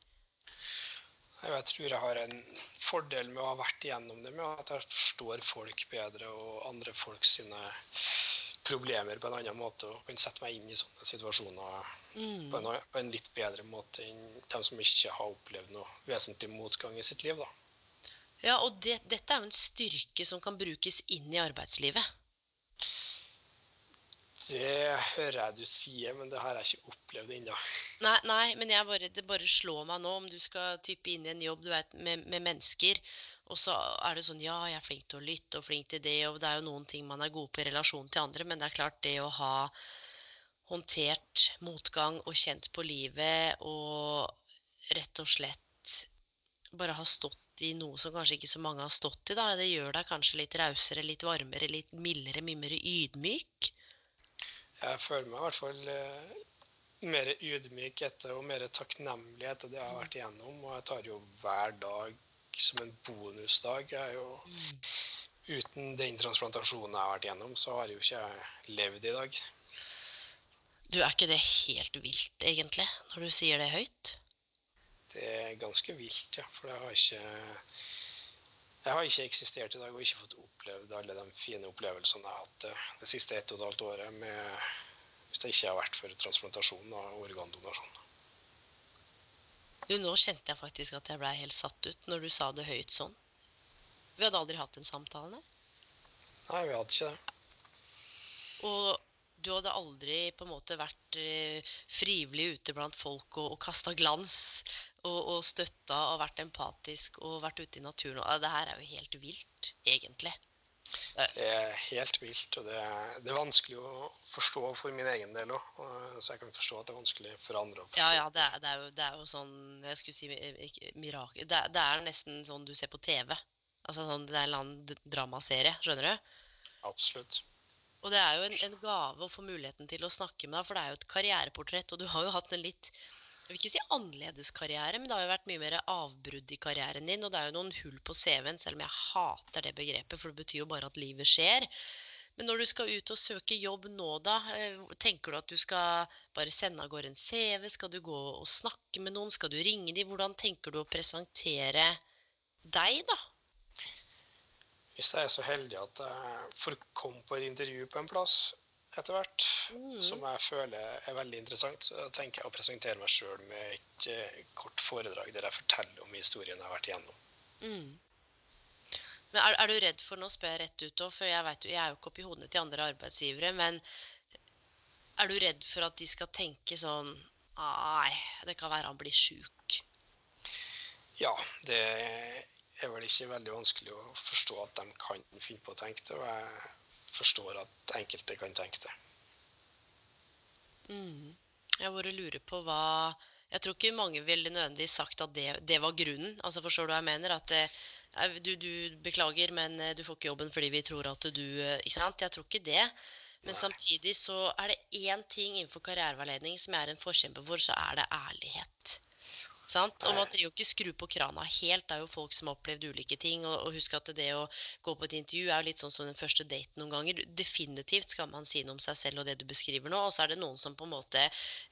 Jeg tror jeg har en fordel med å ha vært igjennom det, med at jeg forstår folk bedre og andre folk sine problemer på en annen måte, og kan sette meg inn i sånne situasjoner Mm. på en, på en litt bedre måte enn dem som ikke har opplevd noe vesentlig motgang i sitt liv. da. Ja, og det, dette er jo en styrke som kan brukes inn i arbeidslivet. Det hører jeg du sier, men det har jeg ikke opplevd ennå. Nei, nei, men bare, det bare slår meg nå om du skal type inn i en jobb du vet, med, med mennesker, og så er det sånn ja, jeg er flink til å lytte og flink til det, og det er jo noen ting man er god på i relasjon til andre, men det er klart det å ha håndtert motgang og kjent på livet og rett og slett bare ha stått i noe som kanskje ikke så mange har stått i, da. Det gjør deg kanskje litt rausere, litt varmere, litt mildere, mye mer ydmyk. Jeg føler meg i hvert fall eh, mer ydmyk etter og mer takknemlig etter det jeg har vært igjennom. Og jeg tar jo hver dag som en bonusdag. Jeg er jo, uten den transplantasjonen jeg har vært igjennom, så har jo ikke jeg levd i dag. Du, er ikke det helt vilt, egentlig, når du sier det høyt? Det er ganske vilt, ja. For jeg har ikke jeg har ikke eksistert i dag og ikke fått opplevd alle de fine opplevelsene jeg har hatt det, det siste ett og et halvt året med, hvis det ikke har vært for transplantasjon og organdonasjon. Du, nå kjente jeg faktisk at jeg blei helt satt ut når du sa det høyt sånn. Vi hadde aldri hatt en samtale. nei. Vi hadde ikke det. Og du hadde aldri på en måte vært eh, frivillig ute blant folk og, og kasta glans og, og støtta og vært empatisk og vært ute i naturen. Det her er jo helt vilt, egentlig. Det er helt vilt, og det er, det er vanskelig å forstå for min egen del òg. Så jeg kan forstå at det er vanskelig for andre å forstå. Ja, ja, det er, det er, jo, det er jo sånn Jeg skulle si ikke, mirakel det, er- nesten sånn du ser på TV. Altså sånn, Det er en eller annen dramaserie, skjønner du? Absolutt. Og det er jo en, en gave å få muligheten til å snakke med deg, for det er jo et karriereportrett. Og du har jo hatt en litt jeg vil ikke si annerledes karriere, men det har jo vært mye mer avbrudd i karrieren din. Og det er jo noen hull på CV-en, selv om jeg hater det begrepet, for det betyr jo bare at livet skjer. Men når du skal ut og søke jobb nå, da, eh, tenker du at du skal bare sende av gårde en CV? Skal du gå og snakke med noen? Skal du ringe dem? Hvordan tenker du å presentere deg, da? Hvis jeg er så heldig at jeg får komme på et intervju på en plass etter hvert, Mm. som jeg føler er veldig interessant, så tenker jeg å presentere meg sjøl med et eh, kort foredrag der jeg forteller om historien jeg har vært igjennom. Mm. Men er, er du redd for Nå spør jeg rett ut òg, for jeg vet jeg er jo ikke oppi hodene til andre arbeidsgivere. Men er du redd for at de skal tenke sånn Nei, det kan være han blir sjuk. Ja, det er vel ikke veldig vanskelig å forstå at de kan finne på å tenke det, og jeg forstår at enkelte kan tenke det. Mm. Jeg bare lurer på hva Jeg tror ikke mange ville nødvendigvis sagt at det, det var grunnen. Altså Forstår du hva jeg mener? At eh, eh, du, du beklager, men eh, du får ikke jobben fordi vi tror at du eh, Ikke sant? Jeg tror ikke det. Men Nei. samtidig så er det én ting innenfor karriereveiledning som jeg er en forkjemper for, så er det ærlighet. Sant? Og man trenger jo ikke skru på krana helt. Det er jo folk som har opplevd ulike ting. Og, og husk at det å gå på et intervju er jo litt sånn som den første daten noen ganger. Definitivt skal man si noe om seg selv og det du beskriver nå. Og så er det noen som på en måte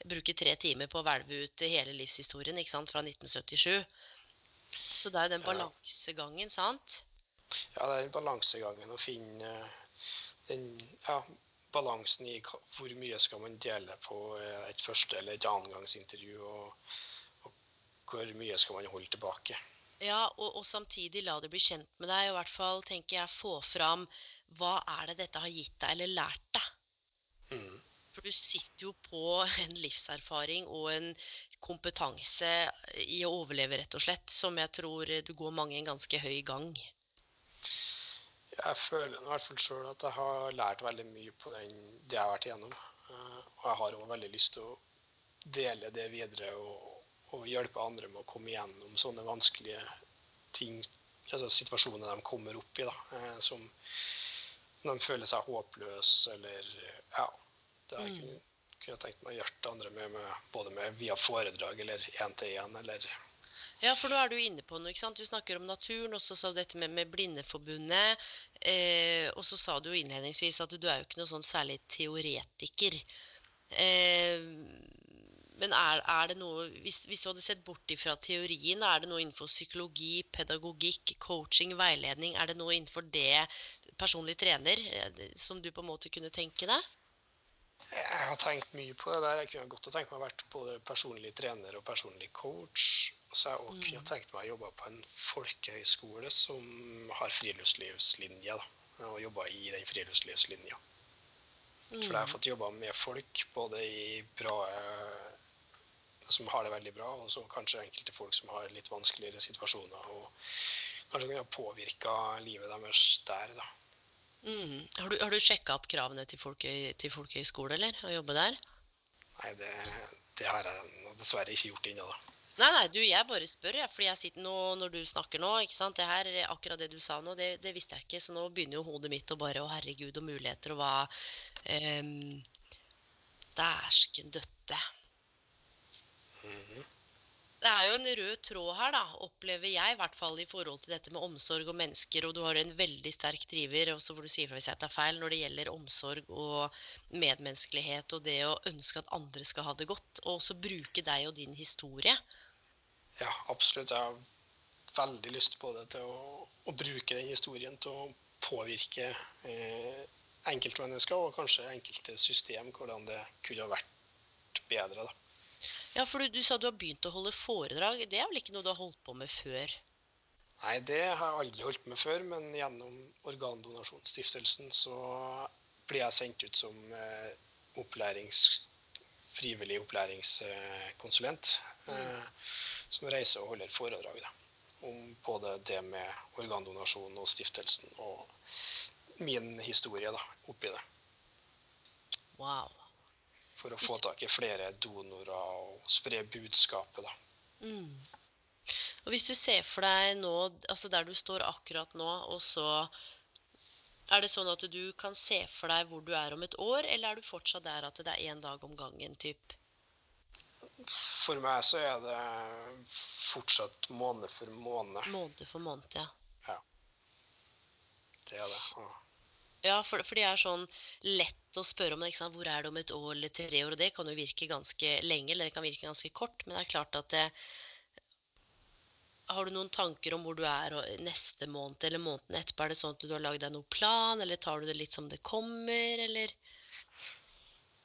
bruker tre timer på å hvelve ut hele livshistorien ikke sant, fra 1977. Så det er jo den balansegangen, sant? Ja, det er den balansegangen å finne den ja, balansen i hvor mye skal man dele på eh, et første eller et annengangsintervju, og hvor mye skal man holde tilbake. Ja, og, og samtidig la det bli kjent med deg, og i hvert fall tenker jeg få fram hva er det dette har gitt deg eller lært deg. Mm. For du sitter jo på en livserfaring og en kompetanse i å overleve, rett og slett, som jeg tror du går mange en ganske høy gang. Jeg føler i hvert fall sjøl at jeg har lært veldig mye på den, det jeg har vært igjennom. Eh, Og jeg har òg veldig lyst til å dele det videre og, og hjelpe andre med å komme igjennom sånne vanskelige ting, altså situasjoner de kommer opp i, da, eh, som når de føler seg håpløse eller Ja. Det har jeg Mm. kunne, tenkt meg å hjelpe andre med, med, både med via foredrag eller én-til-én eller Ja, for nå er du inne på noe, ikke sant? Du snakker om naturen, og så sa du dette med, med Blindeforbundet. Eh, og så sa du jo innledningsvis at du er jo ikke noe sånn særlig teoretiker. Eh, men er, er det noe hvis, hvis du hadde sett bort ifra teorien, er det noe innenfor psykologi, pedagogikk, coaching, veiledning? Er det noe innenfor det personlig trener eh, som du på en måte kunne tenke deg? Jeg har tenkt mye på det der. Jeg kunne godt ha tenkt meg å vært både personlig trener og personlig coach. Og så har jeg også Mm. kunne tenkt meg å jobbe på en folkehøyskole som har friluftslivslinje. Og jobba i den friluftslivslinja. For jeg har Mm. fått jobba med folk både i bra som har det veldig bra, og så kanskje enkelte folk som har litt vanskeligere situasjoner. Og kanskje kunne ha påvirka livet deres der, da. Mm. Har du, har du sjekka opp kravene til, folke, til folkehøyskole, eller? Å jobbe der? Nei, det, det har jeg dessverre ikke gjort ennå, da. Nei, nei, du, jeg bare spør, jeg. Fordi jeg sitter nå, når du snakker nå, ikke sant. Det her, akkurat det du sa nå, det, det visste jeg ikke. Så nå begynner jo hodet mitt å bare Å, herregud, og muligheter, og hva um, Dæsken døtte. Det er jo en rød tråd her, da, opplever jeg, i hvert fall i forhold til dette med omsorg og mennesker. Og du har en veldig sterk driver, og så får du si ifra hvis jeg tar feil, når det gjelder omsorg og medmenneskelighet og det å ønske at andre skal ha det godt. Og også bruke deg og din historie. Ja, absolutt. Jeg har veldig lyst på det til å, å bruke den historien til å påvirke eh, enkeltmennesker og kanskje enkelte system, hvordan det kunne ha vært bedre. da. Ja, for du, du sa du har begynt å holde foredrag. Det er vel ikke noe du har holdt på med før? Nei, det har jeg aldri holdt med før, men gjennom Organdonasjonsstiftelsen så blir jeg sendt ut som eh, opplærings, frivillig opplæringskonsulent eh, som reiser og holder foredrag da, om både det med organdonasjon og stiftelsen og min historie da, oppi det. Wow. For å få tak i flere donorer og spre budskapet, da. Mm. Og hvis du ser for deg nå, altså der du står akkurat nå, og så Er det sånn at du kan se for deg hvor du er om et år, eller er du fortsatt der at det er én dag om gangen, typ? For meg så er det fortsatt måned for måned. Måned for måned, ja. ja. Det er det. Og Ja, for, for det er sånn lett å spørre om det, hvor er det om et år eller tre år, og det kan jo virke ganske lenge, eller det kan virke ganske kort, men det er klart at det Har du noen tanker om hvor du er neste måned eller måneden etterpå? Er det sånn at du har lagd deg noen plan, eller tar du det litt som det kommer, eller?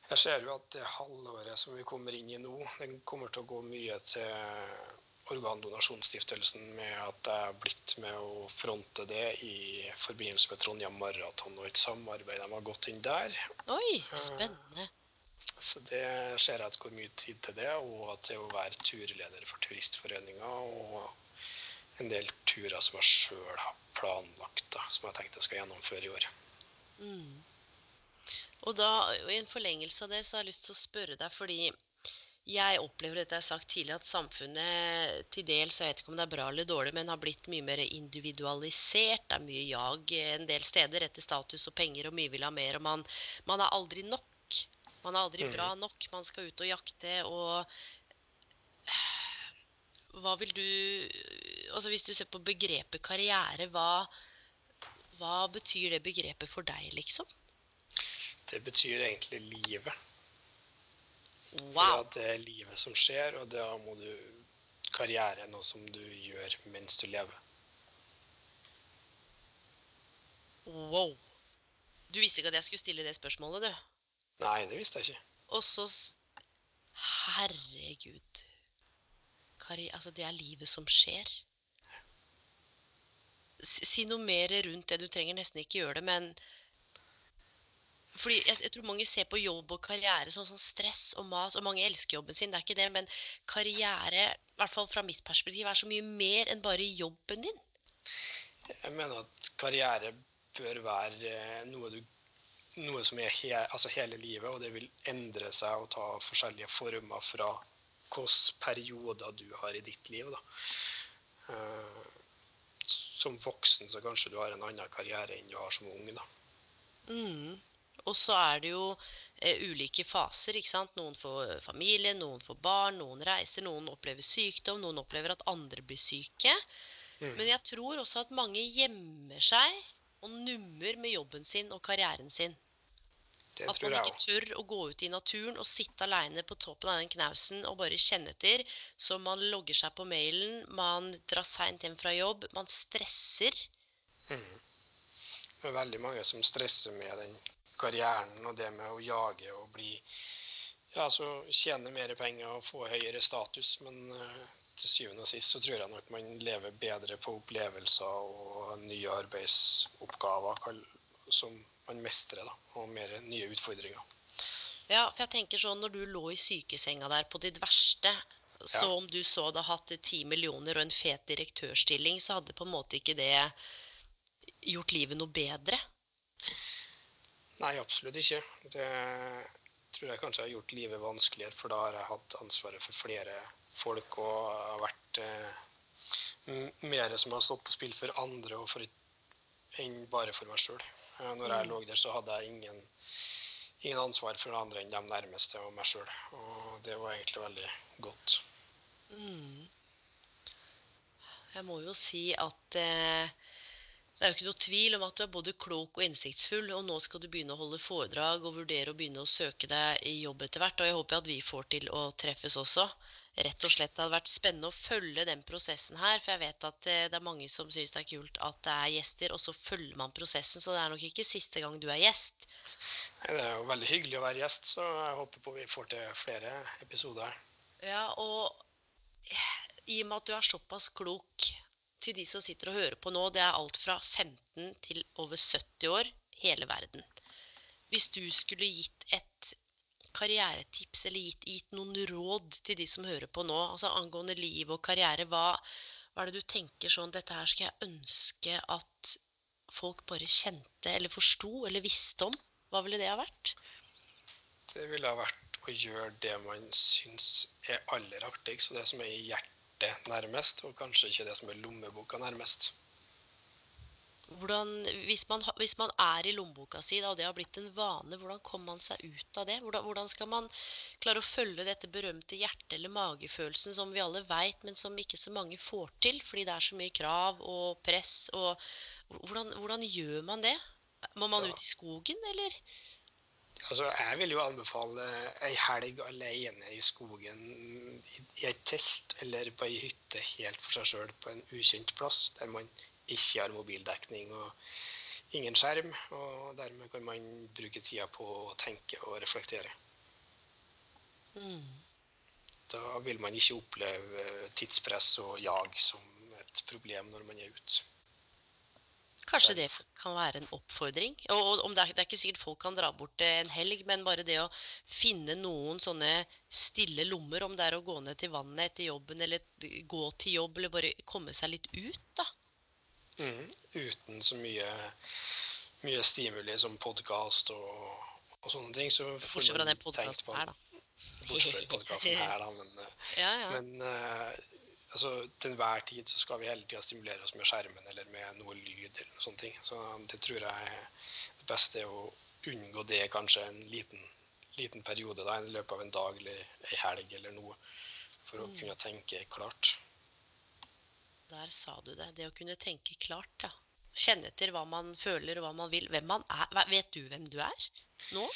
Jeg ser jo at det halvåret som vi kommer inn i nå, den kommer til å gå mye til Organdonasjonsstiftelsen med at jeg er blitt med å fronte det i forbindelse med Trondheim Maraton og et samarbeid de har gått inn der. Oi, spennende. Så det ser jeg at går mye tid til det, og at det å være turleder for Turistforeninga og en del turer som jeg sjøl har planlagt, da, som jeg tenkte jeg skal gjennomføre i år. Mm. Og da, i en forlengelse av det, så har jeg lyst til å spørre deg, fordi jeg opplever dette jeg har sagt tidligere, at samfunnet til dels, jeg vet ikke om det er bra eller dårlig, men har blitt mye mer individualisert. Det er mye jag en del steder etter status og penger, og mye vil ha mer. Og man, man er aldri nok. Man er aldri bra nok. Man skal ut og jakte og Hva vil du Altså hvis du ser på begrepet karriere, hva, hva betyr det begrepet for deg, liksom? Det betyr egentlig livet. Wow. For det er livet som skjer, og da må du Karriere er noe som du gjør mens du lever. Wow. Du visste ikke at jeg skulle stille det spørsmålet, du. Nei, det visste jeg ikke. Og så Herregud. Kari, altså, det er livet som skjer. Si noe mer rundt det. Du trenger nesten ikke gjøre det, men fordi jeg, jeg tror mange ser på jobb og karriere som sånn stress og mas, og mange elsker jobben sin, det er ikke det, men karriere, i hvert fall fra mitt perspektiv, er så mye mer enn bare jobben din. Jeg mener at karriere bør være eh, noe, du, noe som er he, altså hele livet, og det vil endre seg og ta forskjellige former fra hvilke perioder du har i ditt liv. Da. Eh, Som voksen så kanskje du har en annen karriere enn du har som ung. Da. Mm. Og så er det jo eh, ulike faser, ikke sant. Noen får familie, noen får barn, noen reiser, noen opplever sykdom, noen opplever at andre blir syke. Mm. Men jeg tror også at mange gjemmer seg og nummer med jobben sin og karrieren sin. Det At man ikke tør å gå ut i naturen og sitte aleine på toppen av den knausen og bare kjenne etter. Så man logger seg på mailen, man drar seint hjem fra jobb, man stresser. Mm. Det er veldig mange som stresser med den karrieren og det med å jage og bli Ja, altså tjene mer penger og få høyere status, men eh, til syvende og sist så tror jeg nok man lever bedre på opplevelser og nye arbeidsoppgaver som man mestrer, da, og mer nye utfordringer. Ja, for jeg tenker sånn når du lå i sykesenga der på ditt verste, så Ja. om du så hadde hatt ti millioner og en fet direktørstilling, så hadde på en måte ikke det gjort livet noe bedre. Nei, absolutt ikke. Det tror jeg kanskje har gjort livet vanskeligere, for da har jeg hatt ansvaret for flere folk og har vært eh, mer som har stått på spill for andre og for, enn bare for meg sjøl. Eh, når jeg Mm. lå der, så hadde jeg ingen, ingen ansvar for andre enn de nærmeste og meg sjøl. Og det var egentlig veldig godt. Mm. Jeg må jo si at eh, det er jo ikke noe tvil om at du er både klok og innsiktsfull, og nå skal du begynne å holde foredrag og vurdere å begynne å søke deg i jobb etter hvert. Og jeg håper at vi får til å treffes også. Rett og slett det hadde vært spennende å følge den prosessen her, for jeg vet at eh, det er mange som syns det er kult at det er gjester, og så følger man prosessen, så det er nok ikke siste gang du er gjest. Det er jo veldig hyggelig å være gjest, så jeg håper på vi får til flere episoder. Ja, og i og med at du er såpass klok til de som sitter og hører på nå, det er alt fra 15 til over 70 år, hele verden. Hvis du skulle gitt et karrieretips eller gitt, gitt, noen råd til de som hører på nå, altså angående liv og karriere? Hva, hva er det du tenker sånn Dette her skal jeg ønske at folk bare kjente eller forsto eller visste om? Hva ville det ha vært? Det ville ha vært å gjøre det man syns er aller artigst, og det som er i hjertet nærmest, og kanskje ikke det som er lommeboka nærmest hvordan, hvis, man, hvis, man, er i lommeboka si da, og det har blitt en vane, hvordan kommer man seg ut av det? Hvordan, hvordan, skal man klare å følge dette berømte hjerte- eller magefølelsen som vi alle veit, men som ikke så mange får til fordi det er så mye krav og press? Og, hvordan, hvordan gjør man det? Må man ut i skogen, eller? Altså, jeg vil jo anbefale ei helg alene i skogen i et telt eller på ei hytte helt for seg sjøl på en ukjent plass, der man ikke har mobildekning og ingen skjerm. Og dermed kan man bruke tida på å tenke og reflektere. Mm. Da vil man ikke oppleve tidspress og jag som et problem når man er ute. Kanskje det kan være en oppfordring. Og det er, det er, ikke sikkert folk kan dra bort en helg, men bare det å finne noen sånne stille lommer, om det er å gå ned til vannet etter jobben, eller gå til jobb, eller bare komme seg litt ut, da. Mm, uten så mye, mye stimuli som podkast og, og, sånne ting. Så Bortsett fra den podkasten her, da. Bortsett fra podkasten her, da. Men, [laughs] ja, ja. men uh, altså, til enhver tid så skal vi hele tida stimulere oss med skjermen eller med noe lyd eller noen sånne ting. Så det tror jeg det beste er å unngå det kanskje en liten, liten periode da, i løpet av en dag eller ei helg eller noe, for å mm. kunne tenke klart. Der sa du det. Det å kunne tenke klart, ja. Kjenne etter hva man føler og hva man vil. Hvem man er. Vet du hvem du er nå?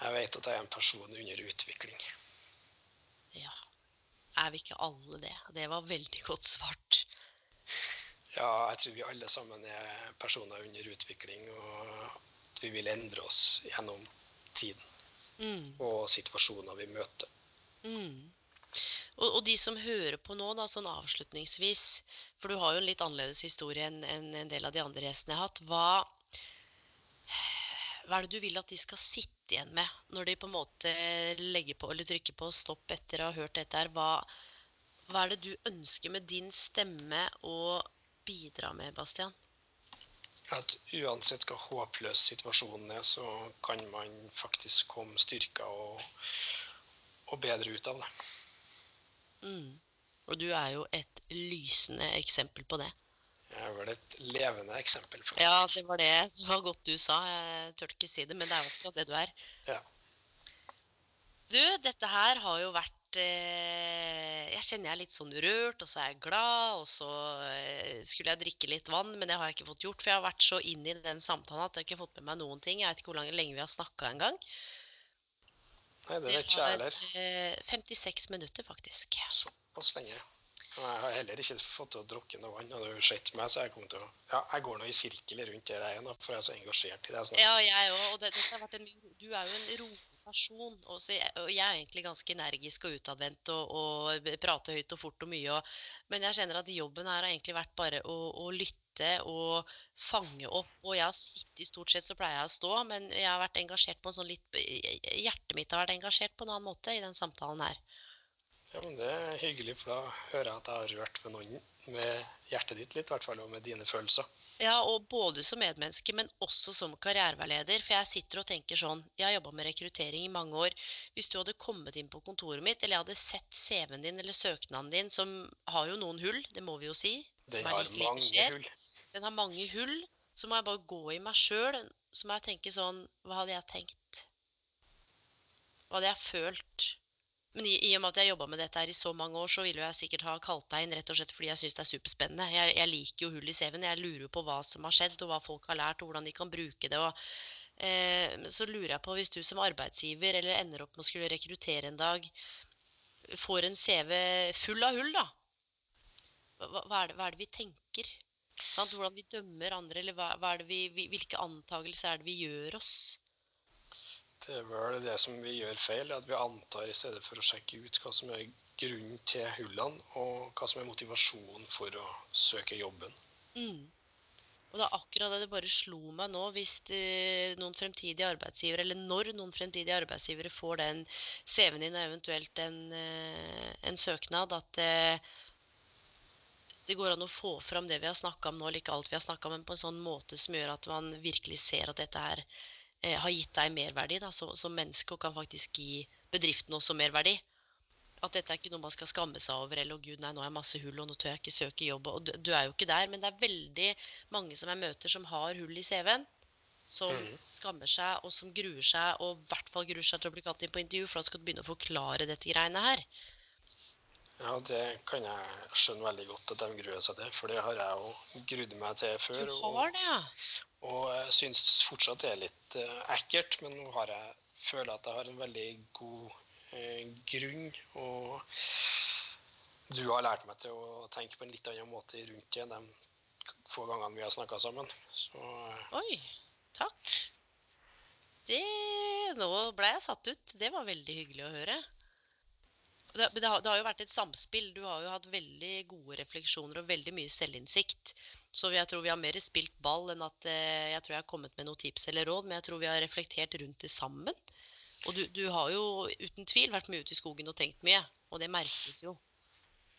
Jeg vet at jeg er en person under utvikling. Ja. Er vi ikke alle det? Det var veldig godt svart. Ja, jeg tror vi alle sammen er personer under utvikling, og at vi vil endre oss gjennom tiden. Mm. Og situasjoner vi møter. Mm. Og, og, de som hører på nå, da, sånn avslutningsvis, for du har jo en litt annerledes historie enn en, en del av de andre gjestene jeg har hatt. Hva, hva er det du vil at de skal sitte igjen med når de på en måte legger på eller trykker på stopp etter å ha hørt dette her? Hva, hva er det du ønsker med din stemme å bidra med, Bastian? At uansett hvor håpløs situasjonen er, så kan man faktisk komme styrka og, og bedre ut av det. Mm. Og du er jo et lysende eksempel på det. Jeg er vel et levende eksempel, faktisk. Ja, det var det. Det var godt du sa. Jeg turte ikke si det, men det er akkurat det du er. Ja. Du, dette her har jo vært eh, Jeg kjenner jeg er litt sånn rørt, og så er jeg glad, og så eh, skulle jeg drikke litt vann, men det har jeg ikke fått gjort, for jeg har vært så inn i den samtalen at jeg har ikke fått med meg noen ting. Jeg vet ikke hvor lenge vi har snakka engang. Nei, det vet ikke jeg heller. 56 eh, minutter, faktisk. Såpass lenge. Jeg har heller ikke fått til å drukke noe vann. Hadde jo sett meg, så jeg kom til å Ja, jeg går nå i sirkel rundt der jeg er nå, for jeg er så engasjert i det. Snart. Ja, jeg òg. Og det, det har en, du er jo en rolig person. Og, jeg, og jeg er egentlig ganske energisk og utadvendt og, og, prater høyt og fort og mye. Og, men jeg kjenner at jobben her har egentlig vært bare å, å lytte og fange opp. Og jeg har sittet stort sett så pleier jeg å stå, men jeg har vært engasjert på en sånn litt Hjertet mitt har vært engasjert på en annen måte i den samtalen her. Ja, men Det er hyggelig, for da hører jeg at jeg har rørt ved noen med hjertet ditt litt, i hvert fall, og med dine følelser. Ja, og både som medmenneske, men også som karriereveileder. For jeg sitter og tenker sånn Jeg har jobba med rekruttering i mange år. Hvis du hadde kommet inn på kontoret mitt, eller jeg hadde sett CV-en din eller søknaden din, som har jo noen hull, det må vi jo si. Det har mange hull. Den har mange hull. Så må jeg bare gå i meg sjøl. Så må jeg tenke sånn Hva hadde jeg tenkt? Hva hadde jeg følt? Men i, i og med at jeg har jobba med dette her i så mange år, så ville jeg sikkert ha kalt deg inn rett og slett fordi jeg syns det er superspennende. Jeg, jeg, liker jo hull i CV-en. Jeg lurer jo på hva som har skjedd, og hva folk har lært, og hvordan de kan bruke det. Og, eh, så lurer jeg på, hvis du som arbeidsgiver eller ender opp med å skulle rekruttere en dag, får en CV full av hull, da. Hva, hva, er, det, hva er det vi tenker? Sant? Hvordan vi dømmer andre, eller hva, hva vi, hvilke antakelser er det vi gjør oss? Det er vel det som vi gjør feil, at vi antar i stedet for å sjekke ut hva som er grunnen til hullene, og hva som er motivasjonen for å søke jobben. Mm. Og det er akkurat det det bare slo meg nå, hvis det, noen fremtidige arbeidsgivere, eller når noen fremtidige arbeidsgivere får den CV-en din og eventuelt en, eh, en søknad, at det, det går an å få fram det vi har snakka om nå, eller ikke alt vi har snakka om, men på en sånn måte som gjør at man virkelig ser at dette her eh, har gitt deg merverdi da, som, som menneske, og kan faktisk gi bedriften også merverdi. At dette er ikke noe man skal skamme seg over, eller oh, gud, nei, nå har jeg masse hull, og nå tør jeg ikke søke jobb'. Og du, du er jo ikke der, men det er veldig mange som jeg møter, som har hull i CV-en. Som mm. skammer seg, og som gruer seg, og i hvert fall gruer seg til å bli kalt inn på intervju, for da skal du begynne å forklare dette greiene her. Ja, det kan jeg skjønne veldig godt at de gruer seg til, for det har jeg jo grudd meg til før. Du har det, ja. Og jeg syns fortsatt det er litt eh, ekkelt, men nå har jeg føler at jeg har en veldig god eh, grunn. Og du har lært meg til å tenke på en litt annen måte rundt det de få gangene vi har snakka sammen. Så eh, Oi, takk. Det Nå ble jeg satt ut. Det var veldig hyggelig å høre. Det, det, har, det har jo vært et samspill. Du har jo hatt veldig gode refleksjoner og veldig mye selvinnsikt. Så jeg tror vi har mer spilt ball enn at eh, jeg tror jeg har kommet med noen tips eller råd. Men jeg tror vi har reflektert rundt det sammen. Og du, du har jo uten tvil vært mye ute i skogen og tenkt mye. Og det merkes jo.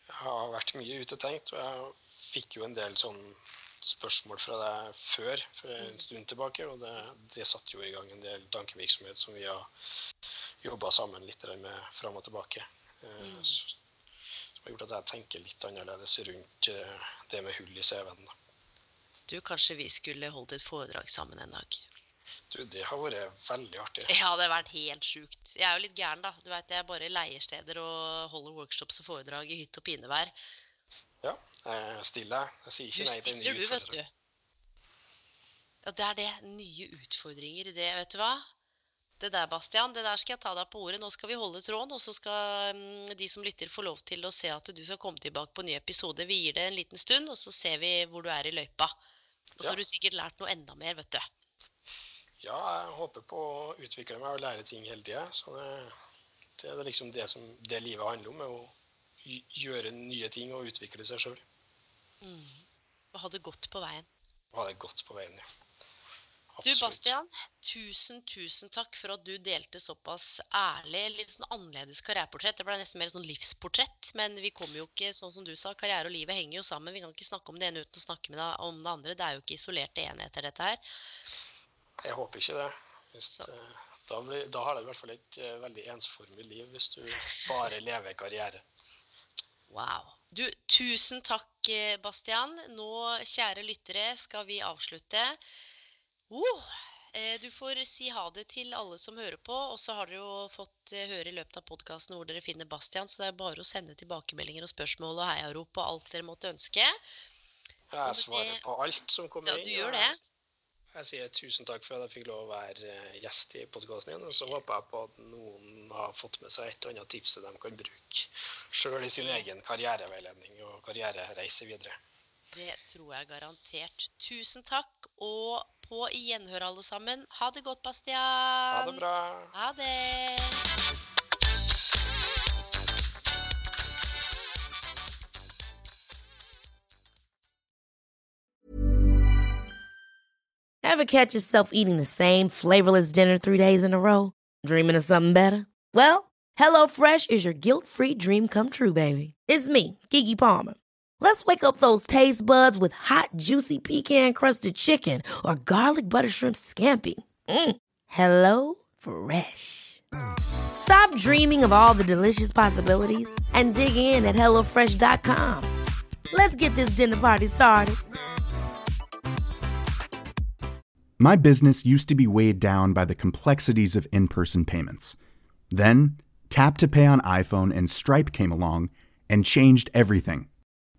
jeg har vært mye ute og tenkt, og jeg fikk jo en del sånn spørsmål fra deg før, for en stund tilbake, og det, det satte jo i gang en del tankevirksomhet som vi har jobba sammen litt med fram og tilbake. Eh, Mm. Som har gjort at jeg tenker litt annerledes rundt eh, det med hull i CV-en. da. Du, kanskje vi skulle holdt et foredrag sammen en dag? Du, det har vært veldig artig. Ja, det har vært helt sjukt. Jeg er jo litt gæren, da. Du vet, Jeg bare leier steder og holder workshops og foredrag i hytt og pinevær. Ja, jeg stiller. Jeg sier Du ikke nei til nye nye du, vet utfordringer. du. Ja, det er det. Nye utfordringer i det, vet du hva. Det der, Bastian, det der skal jeg ta deg på ordet. Nå skal vi holde tråden, og så skal mm, de som lytter få lov til å se at du skal komme tilbake på en ny episode. Vi gir det en liten stund, og så ser vi hvor du er i løypa. Og så Ja. har du sikkert lært noe enda mer, vet du. Ja, jeg håper på å utvikle meg og lære ting hele tida. Så det, det er liksom det som det livet handler om, er å gjøre nye ting og utvikle seg sjøl. Mm. Og ha det godt på veien. Ha det godt på veien. Ja. Du, Bastian, tusen, tusen takk for at du delte såpass ærlig, litt sånn annerledes karriereportrett. Det ble nesten mer sånn livsportrett, men vi kommer jo ikke, sånn som du sa, karriere og livet henger jo sammen. Vi kan ikke snakke om det ene uten å snakke med deg om det andre. Det er jo ikke isolerte enheter, dette her. Jeg håper ikke det. Hvis, eh, da, blir, da har du i hvert fall et eh, veldig ensformig liv hvis du bare lever karriere. Wow. Du, tusen takk, eh, Bastian. Nå, kjære lyttere, skal vi avslutte. Oh, eh, du får si ha det til alle som hører på. Og så har dere jo fått eh, høre i løpet av podkasten hvor dere finner Bastian, så det er bare å sende tilbakemeldinger og spørsmål og heiarop og alt dere måtte ønske. Jeg svarer på alt som kommer Ja, inn. du gjør det. Jeg sier tusen takk for at jeg fikk lov å være eh, gjest i podkasten din. Og så håper jeg på at noen har fått med seg et og annet tips de kan bruke sjøl i sin egen karriereveiledning og karrierereise videre. Det tror jeg garantert. Tusen takk, og på gjenhør alle sammen. Ha det godt, Bastian. Ha det bra. Ha det. Ever catch yourself eating the same flavorless dinner three days in a row? Dreaming of something better? Well, HelloFresh is your guilt free dream come true, baby. It's me, Kiki Palmer. Let's wake up those taste buds with hot, juicy pecan crusted chicken or garlic butter shrimp scampi. Mm. Hello Fresh. Stop dreaming of all the delicious possibilities and dig in at HelloFresh.com. Let's get this dinner party started. My business used to be weighed down by the complexities of in person payments. Then, Tap to Pay on iPhone and Stripe came along and changed everything.